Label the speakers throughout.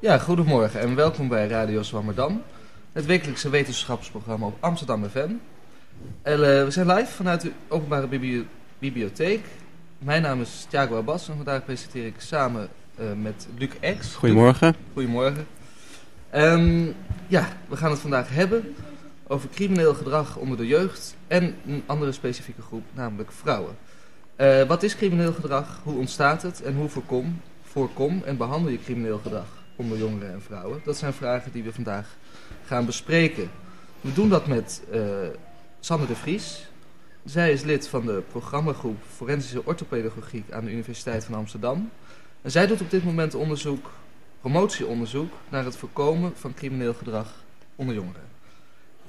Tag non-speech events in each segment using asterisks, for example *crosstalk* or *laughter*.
Speaker 1: Ja, goedemorgen en welkom bij Radio Swammerdam. Het wekelijkse wetenschapsprogramma op Amsterdam FM. En, uh, we zijn live vanuit de openbare bibli bibliotheek. Mijn naam is Thiago Abbas en vandaag presenteer ik samen uh, met Luc X.
Speaker 2: Goedemorgen.
Speaker 1: Goedemorgen. Um, ja, we gaan het vandaag hebben over crimineel gedrag onder de jeugd en een andere specifieke groep, namelijk vrouwen. Uh, wat is crimineel gedrag? Hoe ontstaat het? En hoe voorkom, voorkom en behandel je crimineel gedrag onder jongeren en vrouwen? Dat zijn vragen die we vandaag gaan bespreken. We doen dat met uh, Sander de Vries. Zij is lid van de programmagroep Forensische Orthopedagogiek aan de Universiteit van Amsterdam. En zij doet op dit moment onderzoek, promotieonderzoek naar het voorkomen van crimineel gedrag onder jongeren.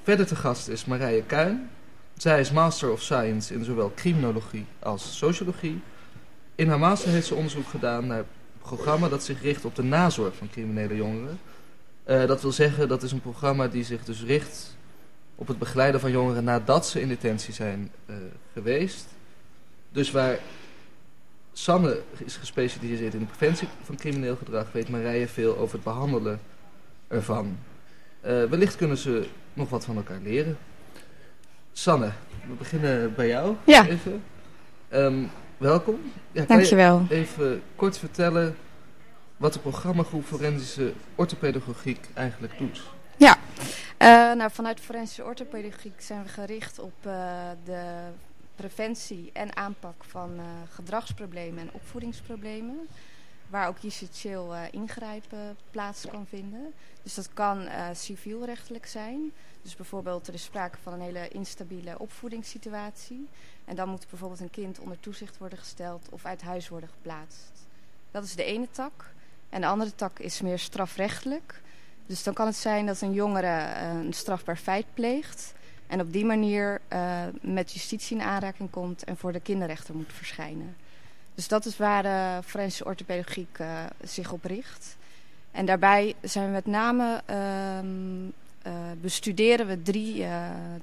Speaker 1: Verder te gast is Marije Kuin. Zij is Master of Science in zowel criminologie als sociologie. In haar master heeft ze onderzoek gedaan naar programma dat zich richt op de nazorg van criminele jongeren. Uh, dat wil zeggen, dat is een programma die zich dus richt op het begeleiden van jongeren nadat ze in detentie zijn uh, geweest. Dus waar Sanne is gespecialiseerd in de preventie van crimineel gedrag, weet Marije veel over het behandelen ervan. Uh, wellicht kunnen ze nog wat van elkaar leren. Sanne, we beginnen bij jou.
Speaker 3: Ja.
Speaker 1: Even. Um, welkom. Ja,
Speaker 3: Dankjewel.
Speaker 1: Je even kort vertellen wat de programmagroep Forensische Orthopedagogiek eigenlijk doet?
Speaker 3: Ja, uh, nou, vanuit Forensische Orthopedagogiek zijn we gericht op uh, de preventie en aanpak van uh, gedragsproblemen en opvoedingsproblemen. Waar ook justitieel ingrijpen plaats kan vinden. Dus dat kan civielrechtelijk zijn. Dus bijvoorbeeld er is sprake van een hele instabiele opvoedingssituatie. En dan moet bijvoorbeeld een kind onder toezicht worden gesteld of uit huis worden geplaatst. Dat is de ene tak. En de andere tak is meer strafrechtelijk. Dus dan kan het zijn dat een jongere uh, een strafbaar feit pleegt. En op die manier uh, met justitie in aanraking komt en voor de kinderrechter moet verschijnen. Dus dat is waar de forensische orthopedagogiek uh, zich op richt. En daarbij zijn we met name uh, bestuderen we drie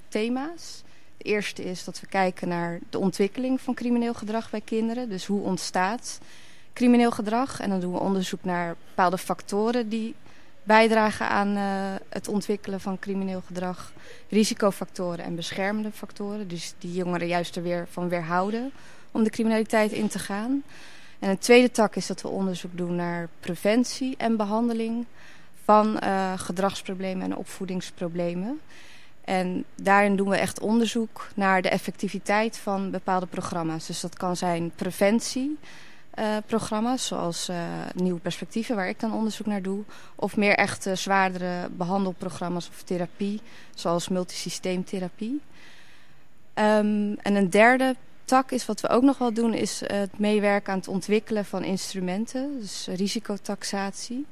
Speaker 3: thema's. Het eerste is dat we kijken naar de ontwikkeling van crimineel gedrag bij kinderen. Dus hoe ontstaat crimineel gedrag. En dan doen we onderzoek naar bepaalde factoren die bijdragen aan uh, het ontwikkelen van crimineel gedrag. Risicofactoren en beschermende factoren. Dus die jongeren juist er weer van weerhouden om de criminaliteit in te gaan. En een tweede tak is dat we onderzoek doen naar preventie en behandeling van uh, gedragsproblemen en opvoedingsproblemen. En daarin doen we echt onderzoek naar de effectiviteit van bepaalde programma's. Dus dat kan zijn preventie, uh, programma's, zoals uh, Nieuwe Perspectieven, waar ik dan onderzoek naar doe. Of meer echt uh, zwaardere behandelprogramma's of therapie, zoals multisysteemtherapie. Um, en een derde tak is wat we ook nog wel doen, is het meewerken aan het ontwikkelen van instrumenten, dus risicotaxatie.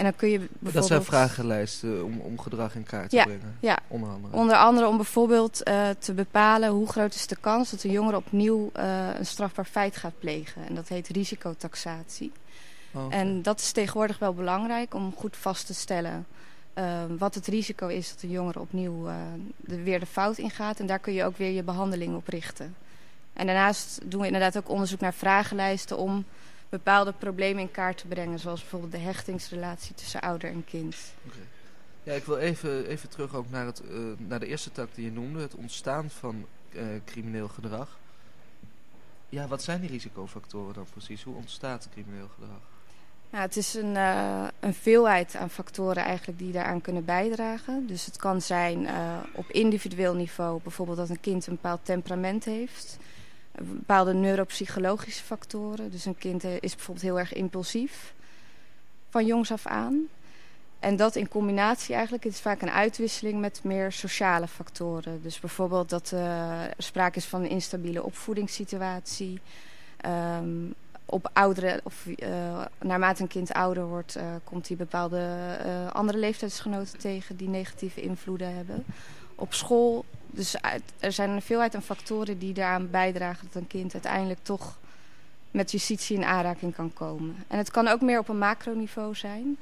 Speaker 3: En dan kun je bijvoorbeeld...
Speaker 1: Dat zijn vragenlijsten om, om gedrag in kaart te
Speaker 3: ja,
Speaker 1: brengen,
Speaker 3: ja.
Speaker 1: onder andere.
Speaker 3: Onder andere om bijvoorbeeld uh, te bepalen hoe groot is de kans dat een jongere opnieuw uh, een strafbaar feit gaat plegen. En dat heet risicotaxatie.
Speaker 1: Oh,
Speaker 3: okay. En dat is tegenwoordig wel belangrijk om goed vast te stellen uh, wat het risico is dat een jongere opnieuw de, weer de fout ingaat. En daar kun je ook weer je behandeling op richten. En daarnaast doen we inderdaad ook onderzoek naar vragenlijsten om bepaalde problemen in kaart te brengen. Zoals bijvoorbeeld de hechtingsrelatie tussen ouder en kind.
Speaker 1: Okay. Ja, ik wil even, even terug ook naar, het, uh, naar de eerste tak die je noemde. Het ontstaan van uh, crimineel gedrag. Ja, wat zijn die risicofactoren dan precies? Hoe ontstaat crimineel gedrag?
Speaker 3: Nou, het is een, uh, een veelheid aan factoren eigenlijk die daaraan kunnen bijdragen. Dus het kan zijn op individueel niveau bijvoorbeeld dat een kind een bepaald temperament heeft bepaalde neuropsychologische factoren. Dus een kind is bijvoorbeeld heel erg impulsief van jongs af aan. En dat in combinatie eigenlijk, het is vaak een uitwisseling met meer sociale factoren. Dus bijvoorbeeld dat er uh, sprake is van een instabiele opvoedingssituatie. Um, op oudere, of uh, naarmate een kind ouder wordt, komt hij bepaalde andere leeftijdsgenoten tegen die negatieve invloeden hebben. Op school dus er zijn een veelheid aan factoren die daaraan bijdragen dat een kind uiteindelijk toch met justitie in aanraking kan komen. En het kan ook meer op een macroniveau zijn.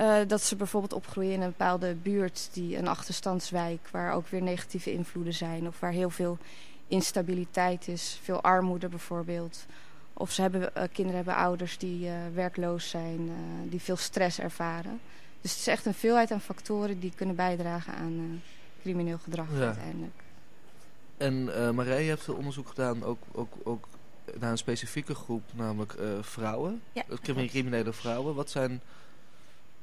Speaker 3: Uh, dat ze bijvoorbeeld opgroeien in een bepaalde buurt, die een achterstandswijk, waar ook weer negatieve invloeden zijn. Of waar heel veel instabiliteit is, veel armoede bijvoorbeeld. of ze hebben, kinderen hebben ouders die werkloos zijn, die veel stress ervaren. Dus het is echt een veelheid aan factoren die kunnen bijdragen aan crimineel gedrag uiteindelijk.
Speaker 1: En uh, Marije, je hebt veel onderzoek gedaan, ook, ook, ook naar een specifieke groep, namelijk uh, vrouwen.
Speaker 4: Ja,
Speaker 1: criminele vrouwen. Wat zijn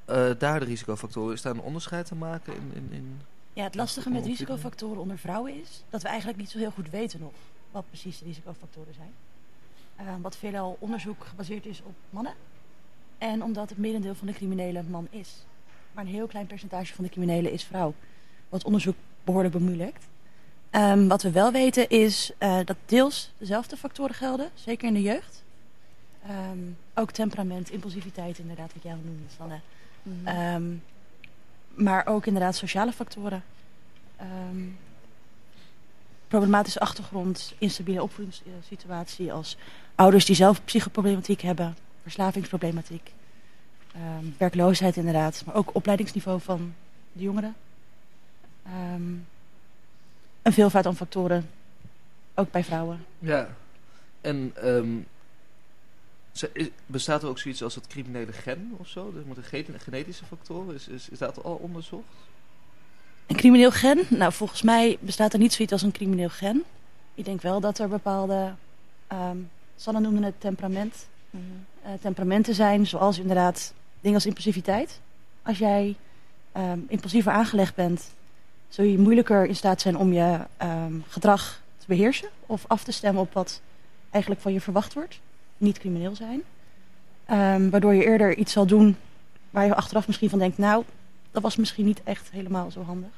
Speaker 1: uh, daar de risicofactoren? Is daar een onderscheid te maken in... in, in
Speaker 4: ja, het lastige met risicofactoren onder vrouwen is dat we eigenlijk niet zo heel goed weten nog wat precies de risicofactoren zijn. Uh, wat veelal onderzoek gebaseerd is op mannen. En omdat het merendeel van de criminelen man is. Maar een heel klein percentage van de criminelen is vrouw. Wat onderzoek behoorlijk bemoeilijkt. Um, wat we wel weten is uh, dat deels dezelfde factoren gelden, zeker in de jeugd. Um, ook temperament, impulsiviteit inderdaad, wat jij al noemde, Sanne. Mm -hmm. um, maar ook inderdaad sociale factoren. problematische achtergrond, instabiele opvoedingssituatie als ouders die zelf psychoproblematiek hebben, verslavingsproblematiek, werkloosheid inderdaad, maar ook opleidingsniveau van de jongeren. Um, een veelvoud aan factoren. Ook bij vrouwen.
Speaker 1: Ja. En um, bestaat er ook zoiets als het criminele gen of zo? Dus met een genetische factoren? Is, is, is dat al onderzocht?
Speaker 4: Een crimineel gen? Nou, volgens mij bestaat er niet zoiets als een crimineel gen. Ik denk wel dat er bepaalde... Um, Sanne noemde het temperament. Mm -hmm. uh, temperamenten zijn, zoals inderdaad dingen als impulsiviteit. Als jij um, impulsiever aangelegd bent zul je moeilijker in staat zijn om je um, gedrag te beheersen of af te stemmen op wat eigenlijk van je verwacht wordt. Niet crimineel zijn. Um, waardoor je eerder iets zal doen waar je achteraf misschien van denkt, nou, dat was misschien niet echt helemaal zo handig.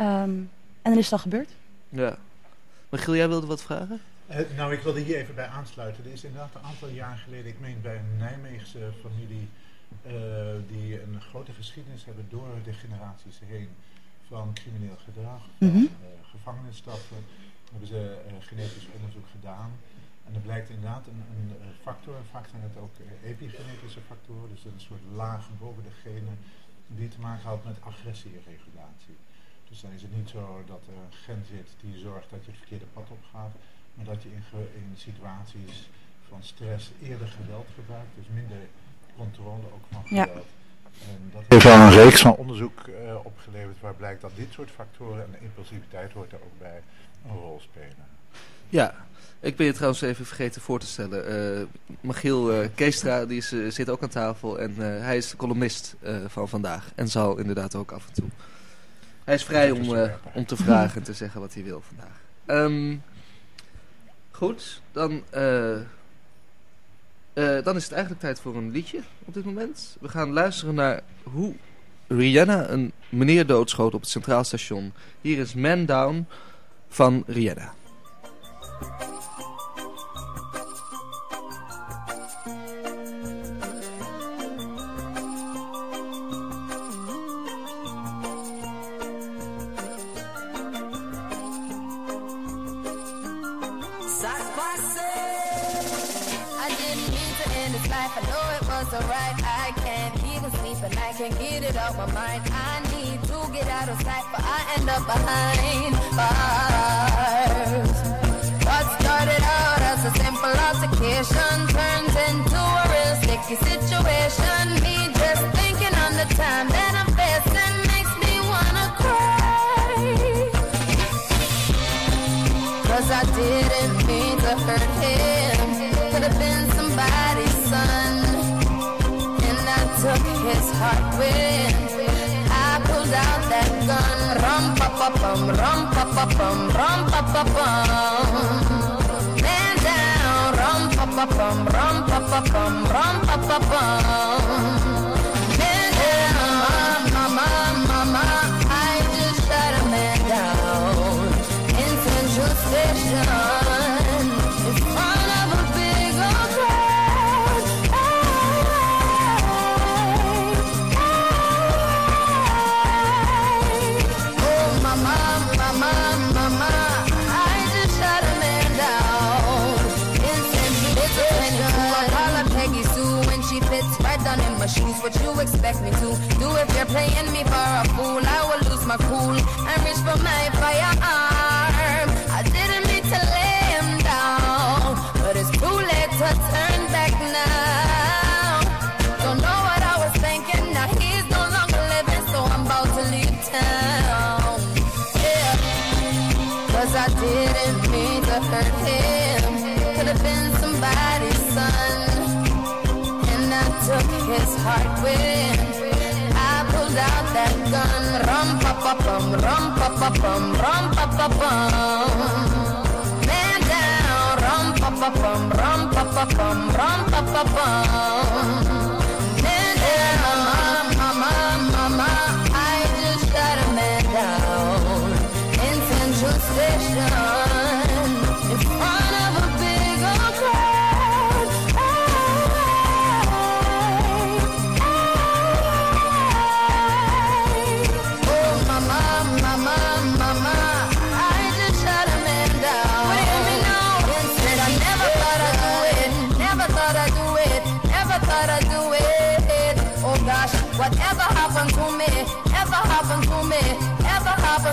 Speaker 4: Um, en dan is het al gebeurd.
Speaker 1: Ja. Maar Gil, jij wilde wat vragen?
Speaker 2: Uh, nou, ik wilde hier even bij aansluiten. Er is inderdaad een aantal jaar geleden, ik meen bij een Nijmeegse familie, uh, die een grote geschiedenis hebben door de generaties heen van crimineel gedrag, van mm -hmm. gevangenisstraffen, hebben ze uh, genetisch onderzoek gedaan. En er blijkt inderdaad een, een factor, vaak zijn het ook uh, epigenetische factoren, dus een soort laag boven de genen die te maken had met agressie-regulatie. Dus dan is het niet zo dat er een gen zit die zorgt dat je het verkeerde pad opgaat, maar dat je in, in situaties van stress eerder geweld gebruikt, dus minder controle ook van geweld. Ja. En dat heeft al een reeks van onderzoek uh, opgeleverd waar blijkt dat dit soort factoren en de impulsiviteit hoort er ook bij een rol spelen.
Speaker 1: Ja, ik ben je trouwens even vergeten voor te stellen. Uh, Michiel uh, Keestra die is, uh, zit ook aan tafel en hij is de columnist van vandaag. En zal inderdaad ook af en toe. Hij is vrij om, om te vragen en te zeggen wat hij wil vandaag. Um, goed, dan uh, dan is het eigenlijk tijd voor een liedje op dit moment. We gaan luisteren naar hoe Rihanna een meneer doodschoot op het Centraal Station. Hier is Man Down van Rihanna.
Speaker 5: Can't even sleep and I can't get it out my mind. I need to get out of sight, but I end up behind bars. What started out as a simple altercation turns into a real sticky situation. Me just thinking on the time that I'm facing makes me wanna cry. Cause I didn't mean to hurt him. Heart with. I pulled out that gun, rum pa pa bum, rum pa pa bum, rum pa pa bum. Man down, rum pa pa bum, rum pa pa bum, rum pa pa bum. me to do if you're playing me for a fool. I will lose my cool and reach for my firearm. I didn't mean to lay him down, but it's too late to turn back now. Don't know what I was thinking. Now he's no longer living, so I'm about to leave town. Yeah, Cause I didn't mean to hurt him. Could have been somebody's son, and I took his heart with him pulled out that gun. Rum pa pa bum, rum pa pa bum, rum pa pa bum. Man down, rum pa pa bum, rum pa pa bum, rum pa pa bum.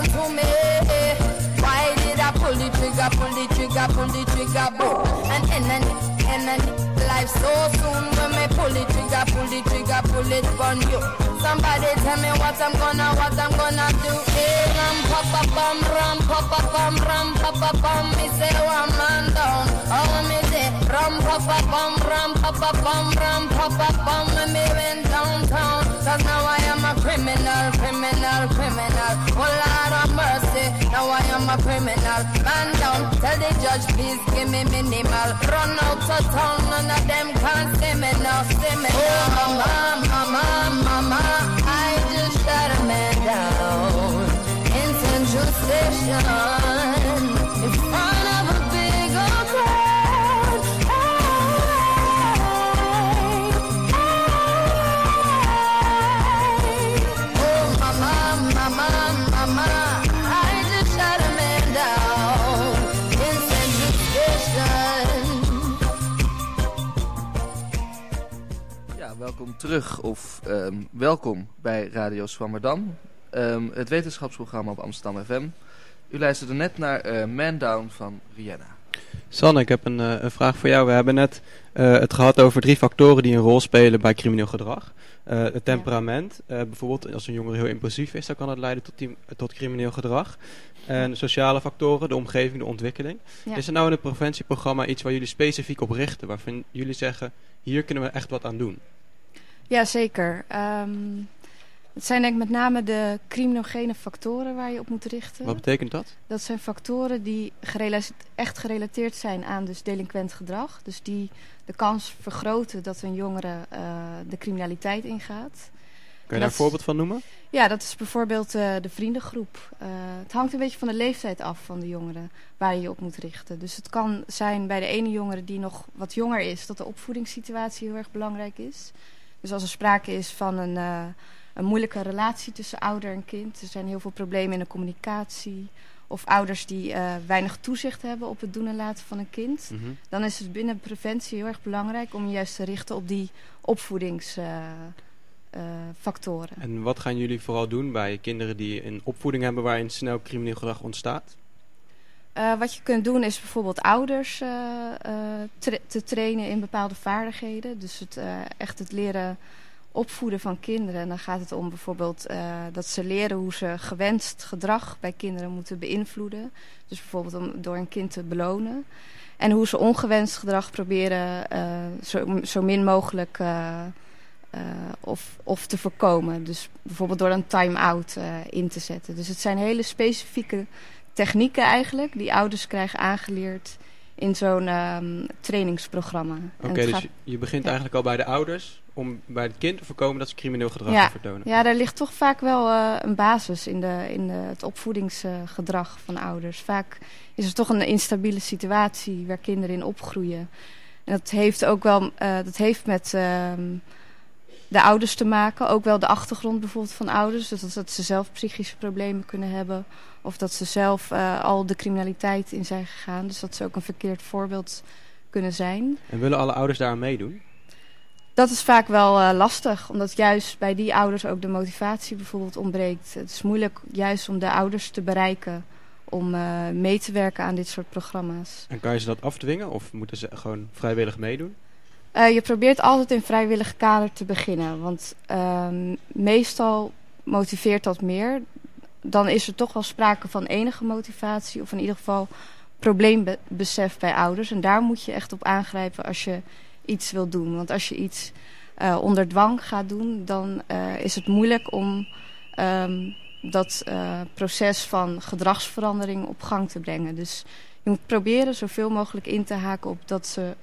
Speaker 5: Ever to me. Why did I pull the trigger, pull the trigger, pull the trigger, boom? And and and and then life so soon when me pull the trigger, pull the trigger, pull it on you. Somebody tell me what I'm gonna, what I'm gonna do. Hey, ram pa pa bum, ram pa pa bum, ram pa pa bum. Me say one man down, oh me say ram pa pa bum, ram pa pa bum, ram pa pa bum. And me went downtown, cause now I am a criminal, criminal, criminal. Oh mercy, now I am a criminal. Man down, tell the judge please give me minimal. Run out of town, none of them can see me now, see me. Oh mama, mama, mama, I just shot a man down in Central Station
Speaker 1: welkom terug of ehm, welkom bij Radio Swammerdam, ehm, het wetenschapsprogramma op Amsterdam FM. U luisterde net naar eh, Man Down van Rihanna.
Speaker 6: Sanne, ik heb een, eh, een vraag voor jou. We hebben net eh, het gehad over drie factoren die een rol spelen bij crimineel gedrag. Eh, het temperament, eh, bijvoorbeeld als een jongere heel impulsief is, dan kan dat leiden tot, die- tot crimineel gedrag. En sociale factoren, de omgeving, de ontwikkeling.
Speaker 3: Ja.
Speaker 6: Is er nou in het preventieprogramma iets waar jullie specifiek op richten, waarvan jullie zeggen, hier kunnen we echt wat aan doen?
Speaker 3: Ja, zeker. Ehm, het zijn denk ik met name de criminogene factoren waar je op moet richten.
Speaker 6: Wat betekent dat?
Speaker 3: Dat zijn factoren die echt gerelateerd zijn aan dus delinquent gedrag. Dus die de kans vergroten dat een jongere eh, de criminaliteit ingaat.
Speaker 6: Kun je daar een voorbeeld van noemen?
Speaker 3: Ja, dat is bijvoorbeeld eh, de vriendengroep. Eh, het hangt een beetje van de leeftijd af van de jongeren waar je je op moet richten. Dus het kan zijn bij de ene jongere die nog wat jonger is, dat de opvoedingssituatie heel erg belangrijk is. Dus als er sprake is van een, eh, een moeilijke relatie tussen ouder en kind, er zijn heel veel problemen in de communicatie. Of ouders die eh, weinig toezicht hebben op het doen en laten van een kind.
Speaker 6: Mhm.
Speaker 3: Dan is het binnen preventie heel erg belangrijk om je juist te richten op die opvoedingsfactoren.
Speaker 6: En wat gaan jullie vooral doen bij kinderen die een opvoeding hebben waarin snel crimineel gedrag ontstaat?
Speaker 3: Eh, wat je kunt doen is bijvoorbeeld ouders eh, eh, te trainen in bepaalde vaardigheden. Dus het, echt het leren opvoeden van kinderen. En dan gaat het om bijvoorbeeld dat ze leren hoe ze gewenst gedrag bij kinderen moeten beïnvloeden. Dus bijvoorbeeld om, door een kind te belonen. En hoe ze ongewenst gedrag proberen zo, zo min mogelijk of, of te voorkomen. Dus bijvoorbeeld door een time-out in te zetten. Dus het zijn hele specifieke technieken eigenlijk die ouders krijgen aangeleerd in zo'n ehm, trainingsprogramma.
Speaker 6: Oké, dus
Speaker 3: gaat-
Speaker 6: je- begint
Speaker 3: ja.
Speaker 6: eigenlijk al bij de ouders om bij het kind te voorkomen dat ze crimineel gedrag
Speaker 3: Ja.
Speaker 6: vertonen.
Speaker 3: Ja, daar ligt toch vaak wel eh, een basis in, de, in de, het opvoedingsgedrag van ouders. Vaak is er toch een instabiele situatie waar kinderen in opgroeien. En dat heeft ook wel eh, dat heeft met ehm, de ouders te maken. Ook wel de achtergrond bijvoorbeeld van ouders. Dus dat, dat ze zelf psychische problemen kunnen hebben. Of dat ze zelf eh, al de criminaliteit in zijn gegaan. Dus dat ze ook een verkeerd voorbeeld kunnen zijn.
Speaker 6: En willen alle ouders daaraan meedoen?
Speaker 3: Dat is vaak wel eh, lastig, omdat juist bij die ouders ook de motivatie bijvoorbeeld ontbreekt. Het is moeilijk juist om de ouders te bereiken om eh, mee te werken aan dit soort programma's.
Speaker 6: En kan je ze dat afdwingen of moeten ze gewoon vrijwillig meedoen?
Speaker 3: Je probeert altijd in vrijwillig kader te beginnen, want ehm, meestal motiveert dat meer dan is er toch wel sprake van enige motivatie. Of in ieder geval probleembesef bij ouders. En daar moet je echt op aangrijpen als je iets wil doen. Want als je iets eh, onder dwang gaat doen, dan eh, is het moeilijk om ehm, dat eh, proces van gedragsverandering op gang te brengen. Dus je moet proberen zoveel mogelijk in te haken op dat ze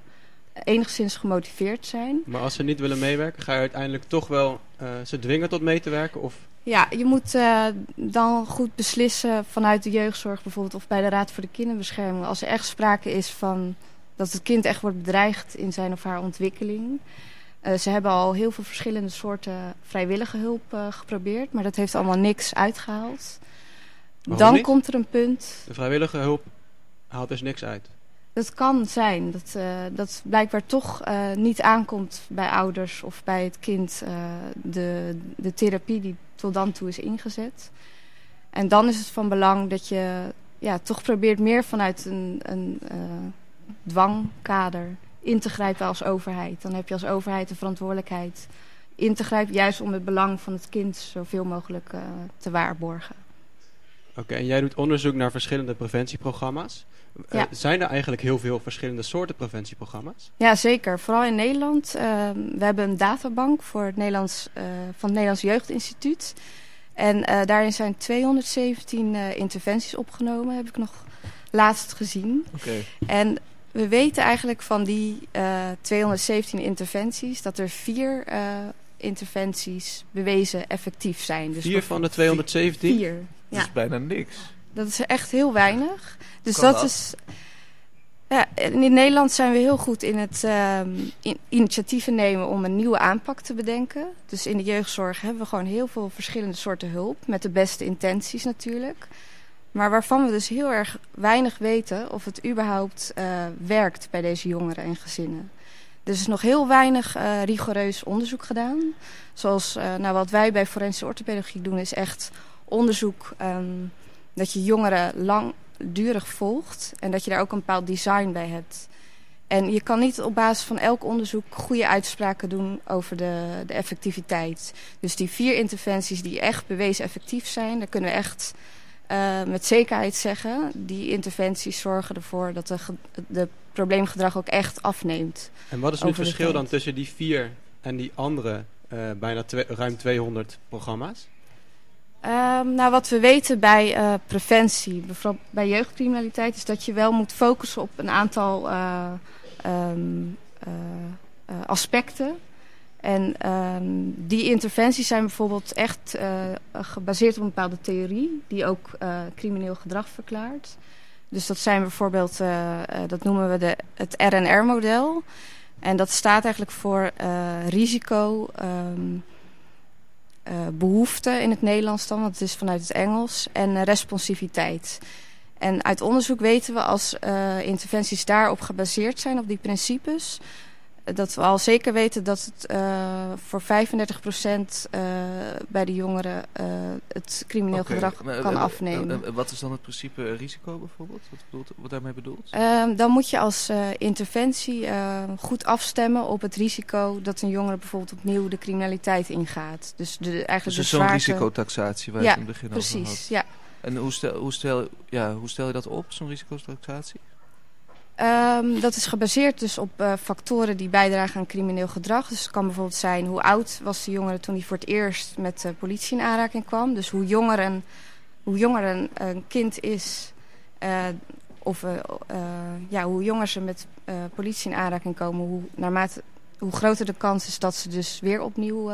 Speaker 3: enigszins gemotiveerd zijn.
Speaker 6: Maar als ze niet willen meewerken, ga je uiteindelijk toch wel eh, ze dwingen tot mee te werken? Of
Speaker 3: Ja, je moet eh, dan goed beslissen vanuit de jeugdzorg bijvoorbeeld of bij de Raad voor de Kinderbescherming. Als er echt sprake is van dat het kind echt wordt bedreigd in zijn of haar ontwikkeling. Eh, ze hebben al heel veel verschillende soorten vrijwillige hulp geprobeerd, maar dat heeft allemaal niks uitgehaald.
Speaker 6: Waarom
Speaker 3: dan
Speaker 6: niet?
Speaker 3: komt er een punt
Speaker 6: de vrijwillige hulp haalt dus niks uit.
Speaker 3: Dat kan zijn. Dat, eh, dat blijkbaar toch eh, niet aankomt bij ouders of bij het kind. eh, de, de therapie die tot dan toe is ingezet. En dan is het van belang dat je ja, toch probeert meer vanuit een, een dwangkader in te grijpen als overheid. Dan heb je als overheid de verantwoordelijkheid in te grijpen, juist om het belang van het kind zoveel mogelijk te waarborgen.
Speaker 6: Oké, en jij doet onderzoek naar verschillende preventieprogramma's. Eh,
Speaker 3: Ja.
Speaker 6: zijn er eigenlijk heel veel verschillende soorten preventieprogramma's?
Speaker 3: Ja, zeker. Vooral in Nederland. Ehm, we hebben een databank voor het Nederlands, eh, van het Nederlands Jeugdinstituut. En eh, daarin zijn 217 eh, interventies opgenomen, heb ik nog laatst gezien.
Speaker 1: Oké.
Speaker 3: En we weten eigenlijk van die eh, 217 interventies dat er vier eh, interventies bewezen effectief zijn. Dus
Speaker 6: Vier van de 217?
Speaker 3: Vier.
Speaker 7: Dat
Speaker 3: Ja.
Speaker 7: is bijna niks.
Speaker 3: Dat is echt heel weinig. Dus dat,
Speaker 1: dat?
Speaker 3: is. Ja, in Nederland zijn we heel goed in het ehm, in- initiatieven nemen om een nieuwe aanpak te bedenken. Dus in de jeugdzorg hebben we gewoon heel veel verschillende soorten hulp. Met de beste intenties natuurlijk. Maar waarvan we dus heel erg weinig weten of het überhaupt eh, werkt bij deze jongeren en gezinnen. Er is nog heel weinig eh, rigoureus onderzoek gedaan. Zoals eh, nou, wat wij bij forensische orthopedagogie doen, is echt onderzoek ehm, dat je jongeren langdurig volgt en dat je daar ook een bepaald design bij hebt. En je kan niet op basis van elk onderzoek goede uitspraken doen over de, de effectiviteit. Dus die vier interventies die echt bewezen effectief zijn, daar kunnen we echt eh, met zekerheid zeggen. Die interventies zorgen ervoor dat de, ge- de probleemgedrag ook echt afneemt.
Speaker 6: En wat is nu het verschil dan tussen die vier en die andere eh, bijna ruim 200 programma's?
Speaker 3: Ehm, nou, wat we weten bij eh, preventie, bijvoorbeeld bij jeugdcriminaliteit, is dat je wel moet focussen op een aantal eh, ehm, eh, aspecten. En ehm, die interventies zijn bijvoorbeeld echt gebaseerd op een bepaalde theorie, die ook crimineel gedrag verklaart. Dus dat zijn bijvoorbeeld, dat noemen we de, het RNR-model. En dat staat eigenlijk voor risico, behoefte in het Nederlands dan, want het is vanuit het Engels, en eh, responsiviteit. En uit onderzoek weten we als eh, interventies daarop gebaseerd zijn, op die principes, eh, dat we al zeker weten dat het eh, voor 35% eh bij de jongeren eh, het crimineel gedrag
Speaker 1: maar,
Speaker 3: kan afnemen.
Speaker 1: wat is dan het principe risico bijvoorbeeld? Wat bedoelt, wat daarmee bedoeld?
Speaker 3: Ehm, dan moet je als interventie goed afstemmen op het risico dat een jongere bijvoorbeeld opnieuw de criminaliteit ingaat. Dus de, eigenlijk
Speaker 1: dus
Speaker 3: de
Speaker 1: zo'n
Speaker 3: zwaarte-
Speaker 1: risicotaxatie waar
Speaker 3: Ja,
Speaker 1: je in het begin over had.
Speaker 3: Precies, ja.
Speaker 1: En hoe stel, hoe, stel, ja, hoe stel je dat op, zo'n risicotaxatie?
Speaker 3: Ehm, dat is gebaseerd dus op eh, factoren die bijdragen aan crimineel gedrag. Dus het kan bijvoorbeeld zijn hoe oud was de jongere toen hij voor het eerst met de politie in aanraking kwam. Dus hoe jonger een, hoe jonger een, kind is, eh, of eh, ja, hoe jonger ze met politie in aanraking komen, hoe, naarmate, hoe groter de kans is dat ze dus weer opnieuw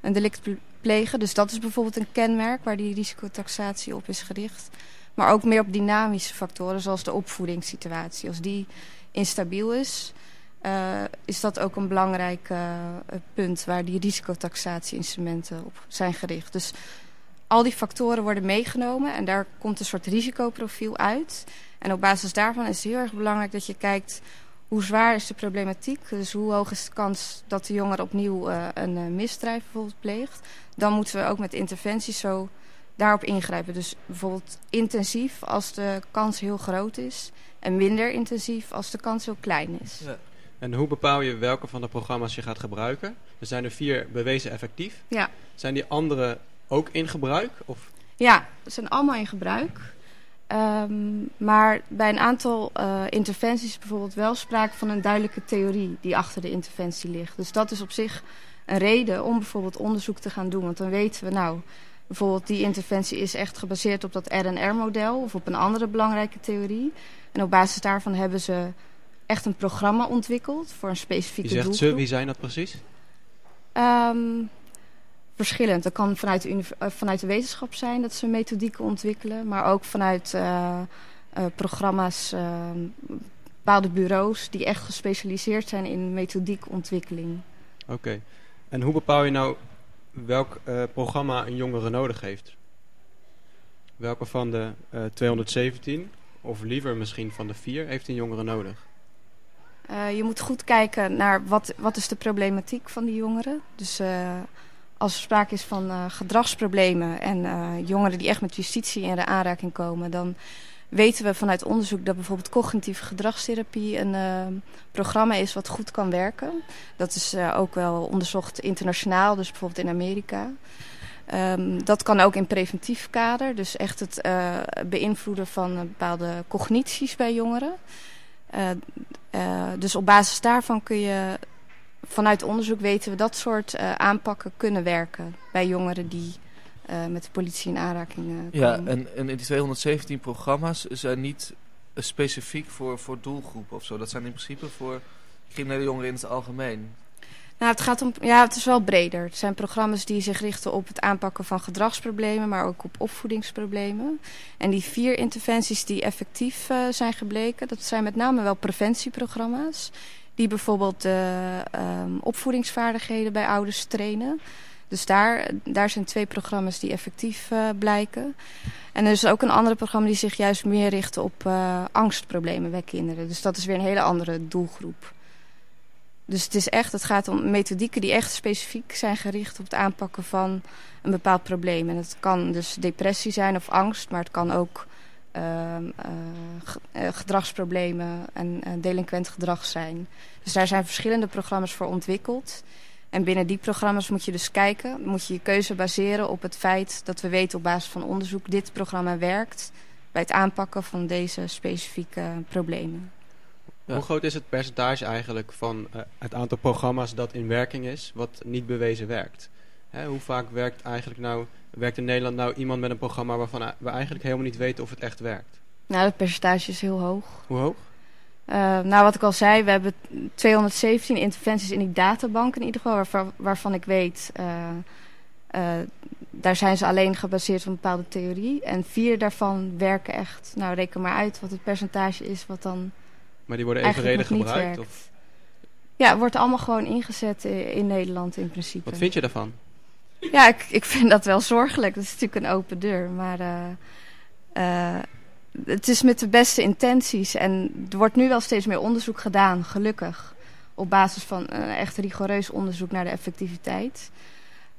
Speaker 3: een delict ple- plegen. Dus dat is bijvoorbeeld een kenmerk waar die risicotaxatie op is gericht. Maar ook meer op dynamische factoren, zoals de opvoedingssituatie. Als die instabiel is, eh, is dat ook een belangrijk eh, punt waar die risicotaxatie-instrumenten op zijn gericht. Dus al die factoren worden meegenomen en daar komt een soort risicoprofiel uit. En op basis daarvan is het heel erg belangrijk dat je kijkt hoe zwaar is de problematiek. Dus hoe hoog is de kans dat de jongere opnieuw eh, een misdrijf bijvoorbeeld pleegt. Dan moeten we ook met interventies zo daarop ingrijpen. Dus bijvoorbeeld intensief als de kans heel groot is. En minder intensief als de kans heel klein is.
Speaker 1: Ja.
Speaker 6: En hoe bepaal je welke van de programma's je gaat gebruiken? Er zijn er vier bewezen effectief.
Speaker 3: Ja.
Speaker 6: Zijn die andere ook in gebruik? Of
Speaker 3: Ja, ze zijn allemaal in gebruik. Ehm, maar bij een aantal eh, interventies is bijvoorbeeld wel sprake van een duidelijke theorie die achter de interventie ligt. Dus dat is op zich een reden om bijvoorbeeld onderzoek te gaan doen. Want dan weten we, nou, bijvoorbeeld die interventie is echt gebaseerd op dat RNR-model of op een andere belangrijke theorie. En op basis daarvan hebben ze echt een programma ontwikkeld voor een
Speaker 6: Je
Speaker 3: specifieke
Speaker 6: zegt
Speaker 3: doelgroep.
Speaker 6: ze, wie zijn dat precies?
Speaker 3: Ehm, verschillend. Dat kan vanuit de, eh, vanuit de wetenschap zijn dat ze methodieken ontwikkelen, maar ook vanuit eh, eh, programma's, ehm, bepaalde bureaus die echt gespecialiseerd zijn in methodiekontwikkeling.
Speaker 6: Oké. En hoe bepaal je nou welk eh, programma een jongere nodig heeft? Welke van de eh, 217, of liever misschien van de 4, heeft een jongere nodig?
Speaker 3: Eh, je moet goed kijken naar wat, wat is de problematiek van die jongeren. Dus eh, als er sprake is van eh, gedragsproblemen en eh, jongeren die echt met justitie in de aanraking komen, dan weten we vanuit onderzoek dat bijvoorbeeld cognitieve gedragstherapie een eh, programma is wat goed kan werken. Dat is eh, ook wel onderzocht internationaal, dus bijvoorbeeld in Amerika. Ehm, dat kan ook in preventief kader, dus echt het eh, beïnvloeden van bepaalde cognities bij jongeren. Dus op basis daarvan kun je vanuit onderzoek weten we dat soort aanpakken kunnen werken bij jongeren die eh, met de politie in aanraking eh,
Speaker 1: Ja, en, en in die 217 programma's zijn niet specifiek voor, voor doelgroepen of zo. Dat zijn in principe voor criminele jongeren in het algemeen.
Speaker 3: Nou, het gaat om, ja, het is wel breder. Het zijn programma's die zich richten op het aanpakken van gedragsproblemen, maar ook op opvoedingsproblemen. En die vier interventies die effectief eh, zijn gebleken, dat zijn met name wel preventieprogramma's. Die bijvoorbeeld de ehm, opvoedingsvaardigheden bij ouders trainen. Dus daar, daar zijn twee programma's die effectief eh, blijken. En er is ook een ander programma die zich juist meer richt op eh, angstproblemen bij kinderen. Dus dat is weer een hele andere doelgroep. Dus het is echt, het gaat om methodieken die echt specifiek zijn gericht op het aanpakken van een bepaald probleem. En het kan dus depressie zijn of angst, maar het kan ook ehm, eh, ge- gedragsproblemen en delinquent gedrag zijn. Dus daar zijn verschillende programma's voor ontwikkeld. En binnen die programma's moet je dus kijken, moet je je keuze baseren op het feit dat we weten op basis van onderzoek dit programma werkt bij het aanpakken van deze specifieke problemen.
Speaker 1: Ja.
Speaker 6: Hoe groot is het percentage eigenlijk van eh, het aantal programma's dat in werking is, wat niet bewezen werkt? Hè, hoe vaak werkt eigenlijk nou, werkt in Nederland nou iemand met een programma waarvan we eigenlijk helemaal niet weten of het echt werkt?
Speaker 3: Nou, het percentage is heel hoog.
Speaker 6: Hoe hoog?
Speaker 3: Eh, nou, wat ik al zei, we hebben 217 interventies in die databank in ieder geval, waarvan, waarvan ik weet, eh, eh, daar zijn ze alleen gebaseerd op een bepaalde theorie. En vier daarvan werken echt, nou reken maar uit wat het percentage is wat dan...
Speaker 6: Maar die worden evenredig gebruikt? Of,
Speaker 3: Ja, het wordt allemaal gewoon ingezet in Nederland in principe.
Speaker 6: wat vind je daarvan?
Speaker 3: Ja, ik, ik vind dat wel zorgelijk. Dat is natuurlijk een open deur. Maar het is met de beste intenties. En er wordt nu wel steeds meer onderzoek gedaan, gelukkig. Op basis van een echt rigoureus onderzoek naar de effectiviteit.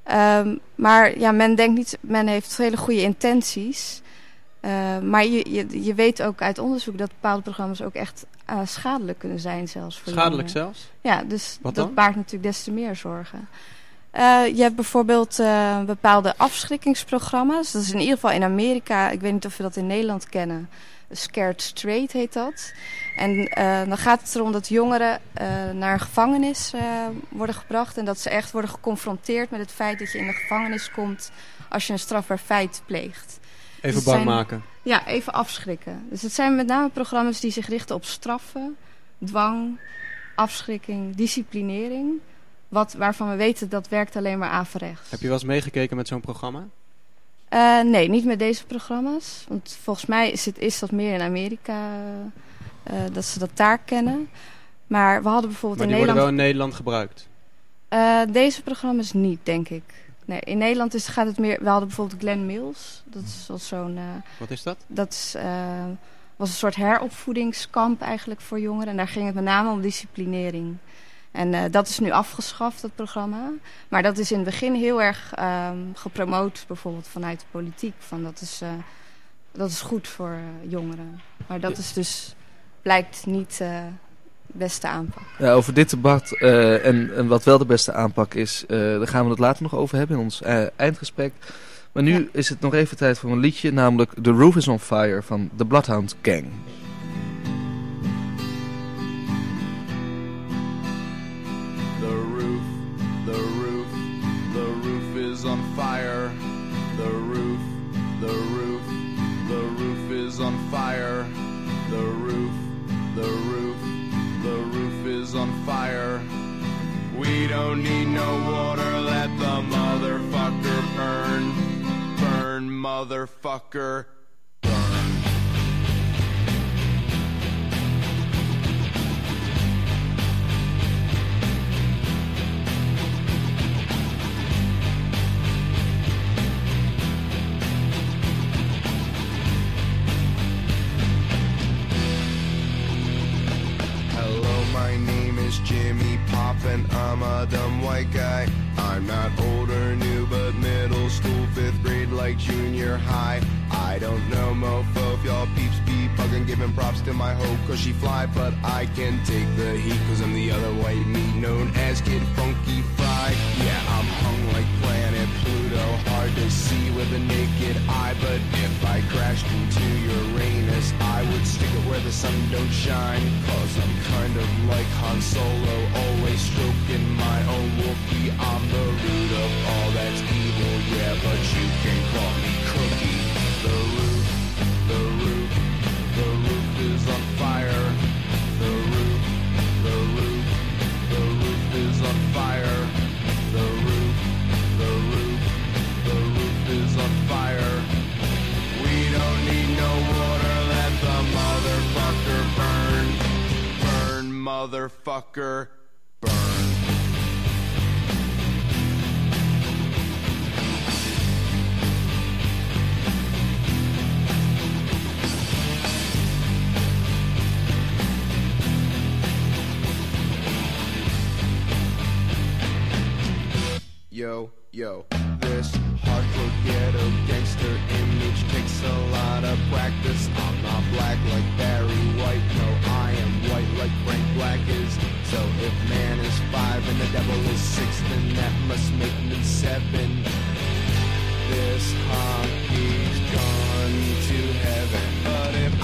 Speaker 3: Ehm, maar ja, men denkt niet, men heeft hele goede intenties. Eh, maar je, je, je weet ook uit onderzoek dat bepaalde programma's ook echt eh, schadelijk kunnen zijn, zelfs voor
Speaker 6: Schadelijk zelfs?
Speaker 3: Ja, dus
Speaker 6: Wat
Speaker 3: dat
Speaker 6: dan?
Speaker 3: baart natuurlijk des te meer zorgen. Eh, je hebt bijvoorbeeld eh, bepaalde afschrikkingsprogramma's. Dat is in ieder geval in Amerika. Ik weet niet of we dat in Nederland kennen. Scared Straight heet dat. En eh, dan gaat het erom dat jongeren naar een gevangenis worden gebracht. En dat ze echt worden geconfronteerd met het feit dat je in de gevangenis komt als je een strafbaar feit pleegt.
Speaker 6: Even
Speaker 3: het
Speaker 6: bang
Speaker 3: zijn-
Speaker 6: maken.
Speaker 3: Ja, even afschrikken. Dus het zijn met name programma's die zich richten op straffen, dwang, afschrikking, disciplinering. Wat, waarvan we weten dat werkt alleen maar averechts.
Speaker 6: Heb je wel eens meegekeken met zo'n programma?
Speaker 3: Eh, nee, niet met deze programma's. Want volgens mij is, het, is dat meer in Amerika eh, dat ze dat daar kennen. Maar we hadden bijvoorbeeld
Speaker 6: Maar
Speaker 3: in
Speaker 6: die worden wel
Speaker 3: Nederland...
Speaker 6: in Nederland gebruikt.
Speaker 3: Eh, deze programma's niet, denk ik. Nee, in Nederland is, gaat het meer... We hadden bijvoorbeeld Glenn Mills. Dat is wel zo'n...
Speaker 6: Wat is dat?
Speaker 3: Dat is, was een soort heropvoedingskamp eigenlijk voor jongeren. En daar ging het met name om disciplinering. En eh, dat is nu afgeschaft, dat programma. Maar dat is in het begin heel erg ehm, gepromoot, bijvoorbeeld vanuit de politiek. Van dat, is, eh, dat is goed voor eh, jongeren. Maar dat is dus, blijkt niet de beste aanpak.
Speaker 1: Ja, over dit debat en, en wat wel de beste aanpak is, daar gaan we het later nog over hebben in ons eindgesprek. Maar nu is het nog even tijd voor een liedje, namelijk The Roof is on Fire van The Bloodhound Gang.
Speaker 7: On fire. The roof, the roof, the roof is on fire. We don't need no water, let the motherfucker burn. Burn, motherfucker. Is Jimmy Pop and I'm a dumb white guy. I'm not old or new, but middle school, fifth grade, like junior high. I don't know, mofo, if y'all peeps be bugging, giving props to my hoe, cause she fly, but I can take the heat, cause I'm the other white meat known as Kid Funky Fried. Yeah, I'm hung like planet Pluto, hard to see with a naked eye, but if I crashed into Uranus, I would stick it where the sun don't shine, cause I'm kind of like Han Solo, always stroking my own Wookiee. I'm the root of all that's evil, yeah, but you can call me Cookie. The roof, the roof, the roof is on fire. The roof, the roof, the roof is on fire. Motherfucker, burn. Yo, yo, ghetto gangster image takes a lot of practice. I'm not black like Barry White, no, I am white like Frank Black is. So if man is five and the devil is six, then that must make me seven. This hockey's gone to heaven, but if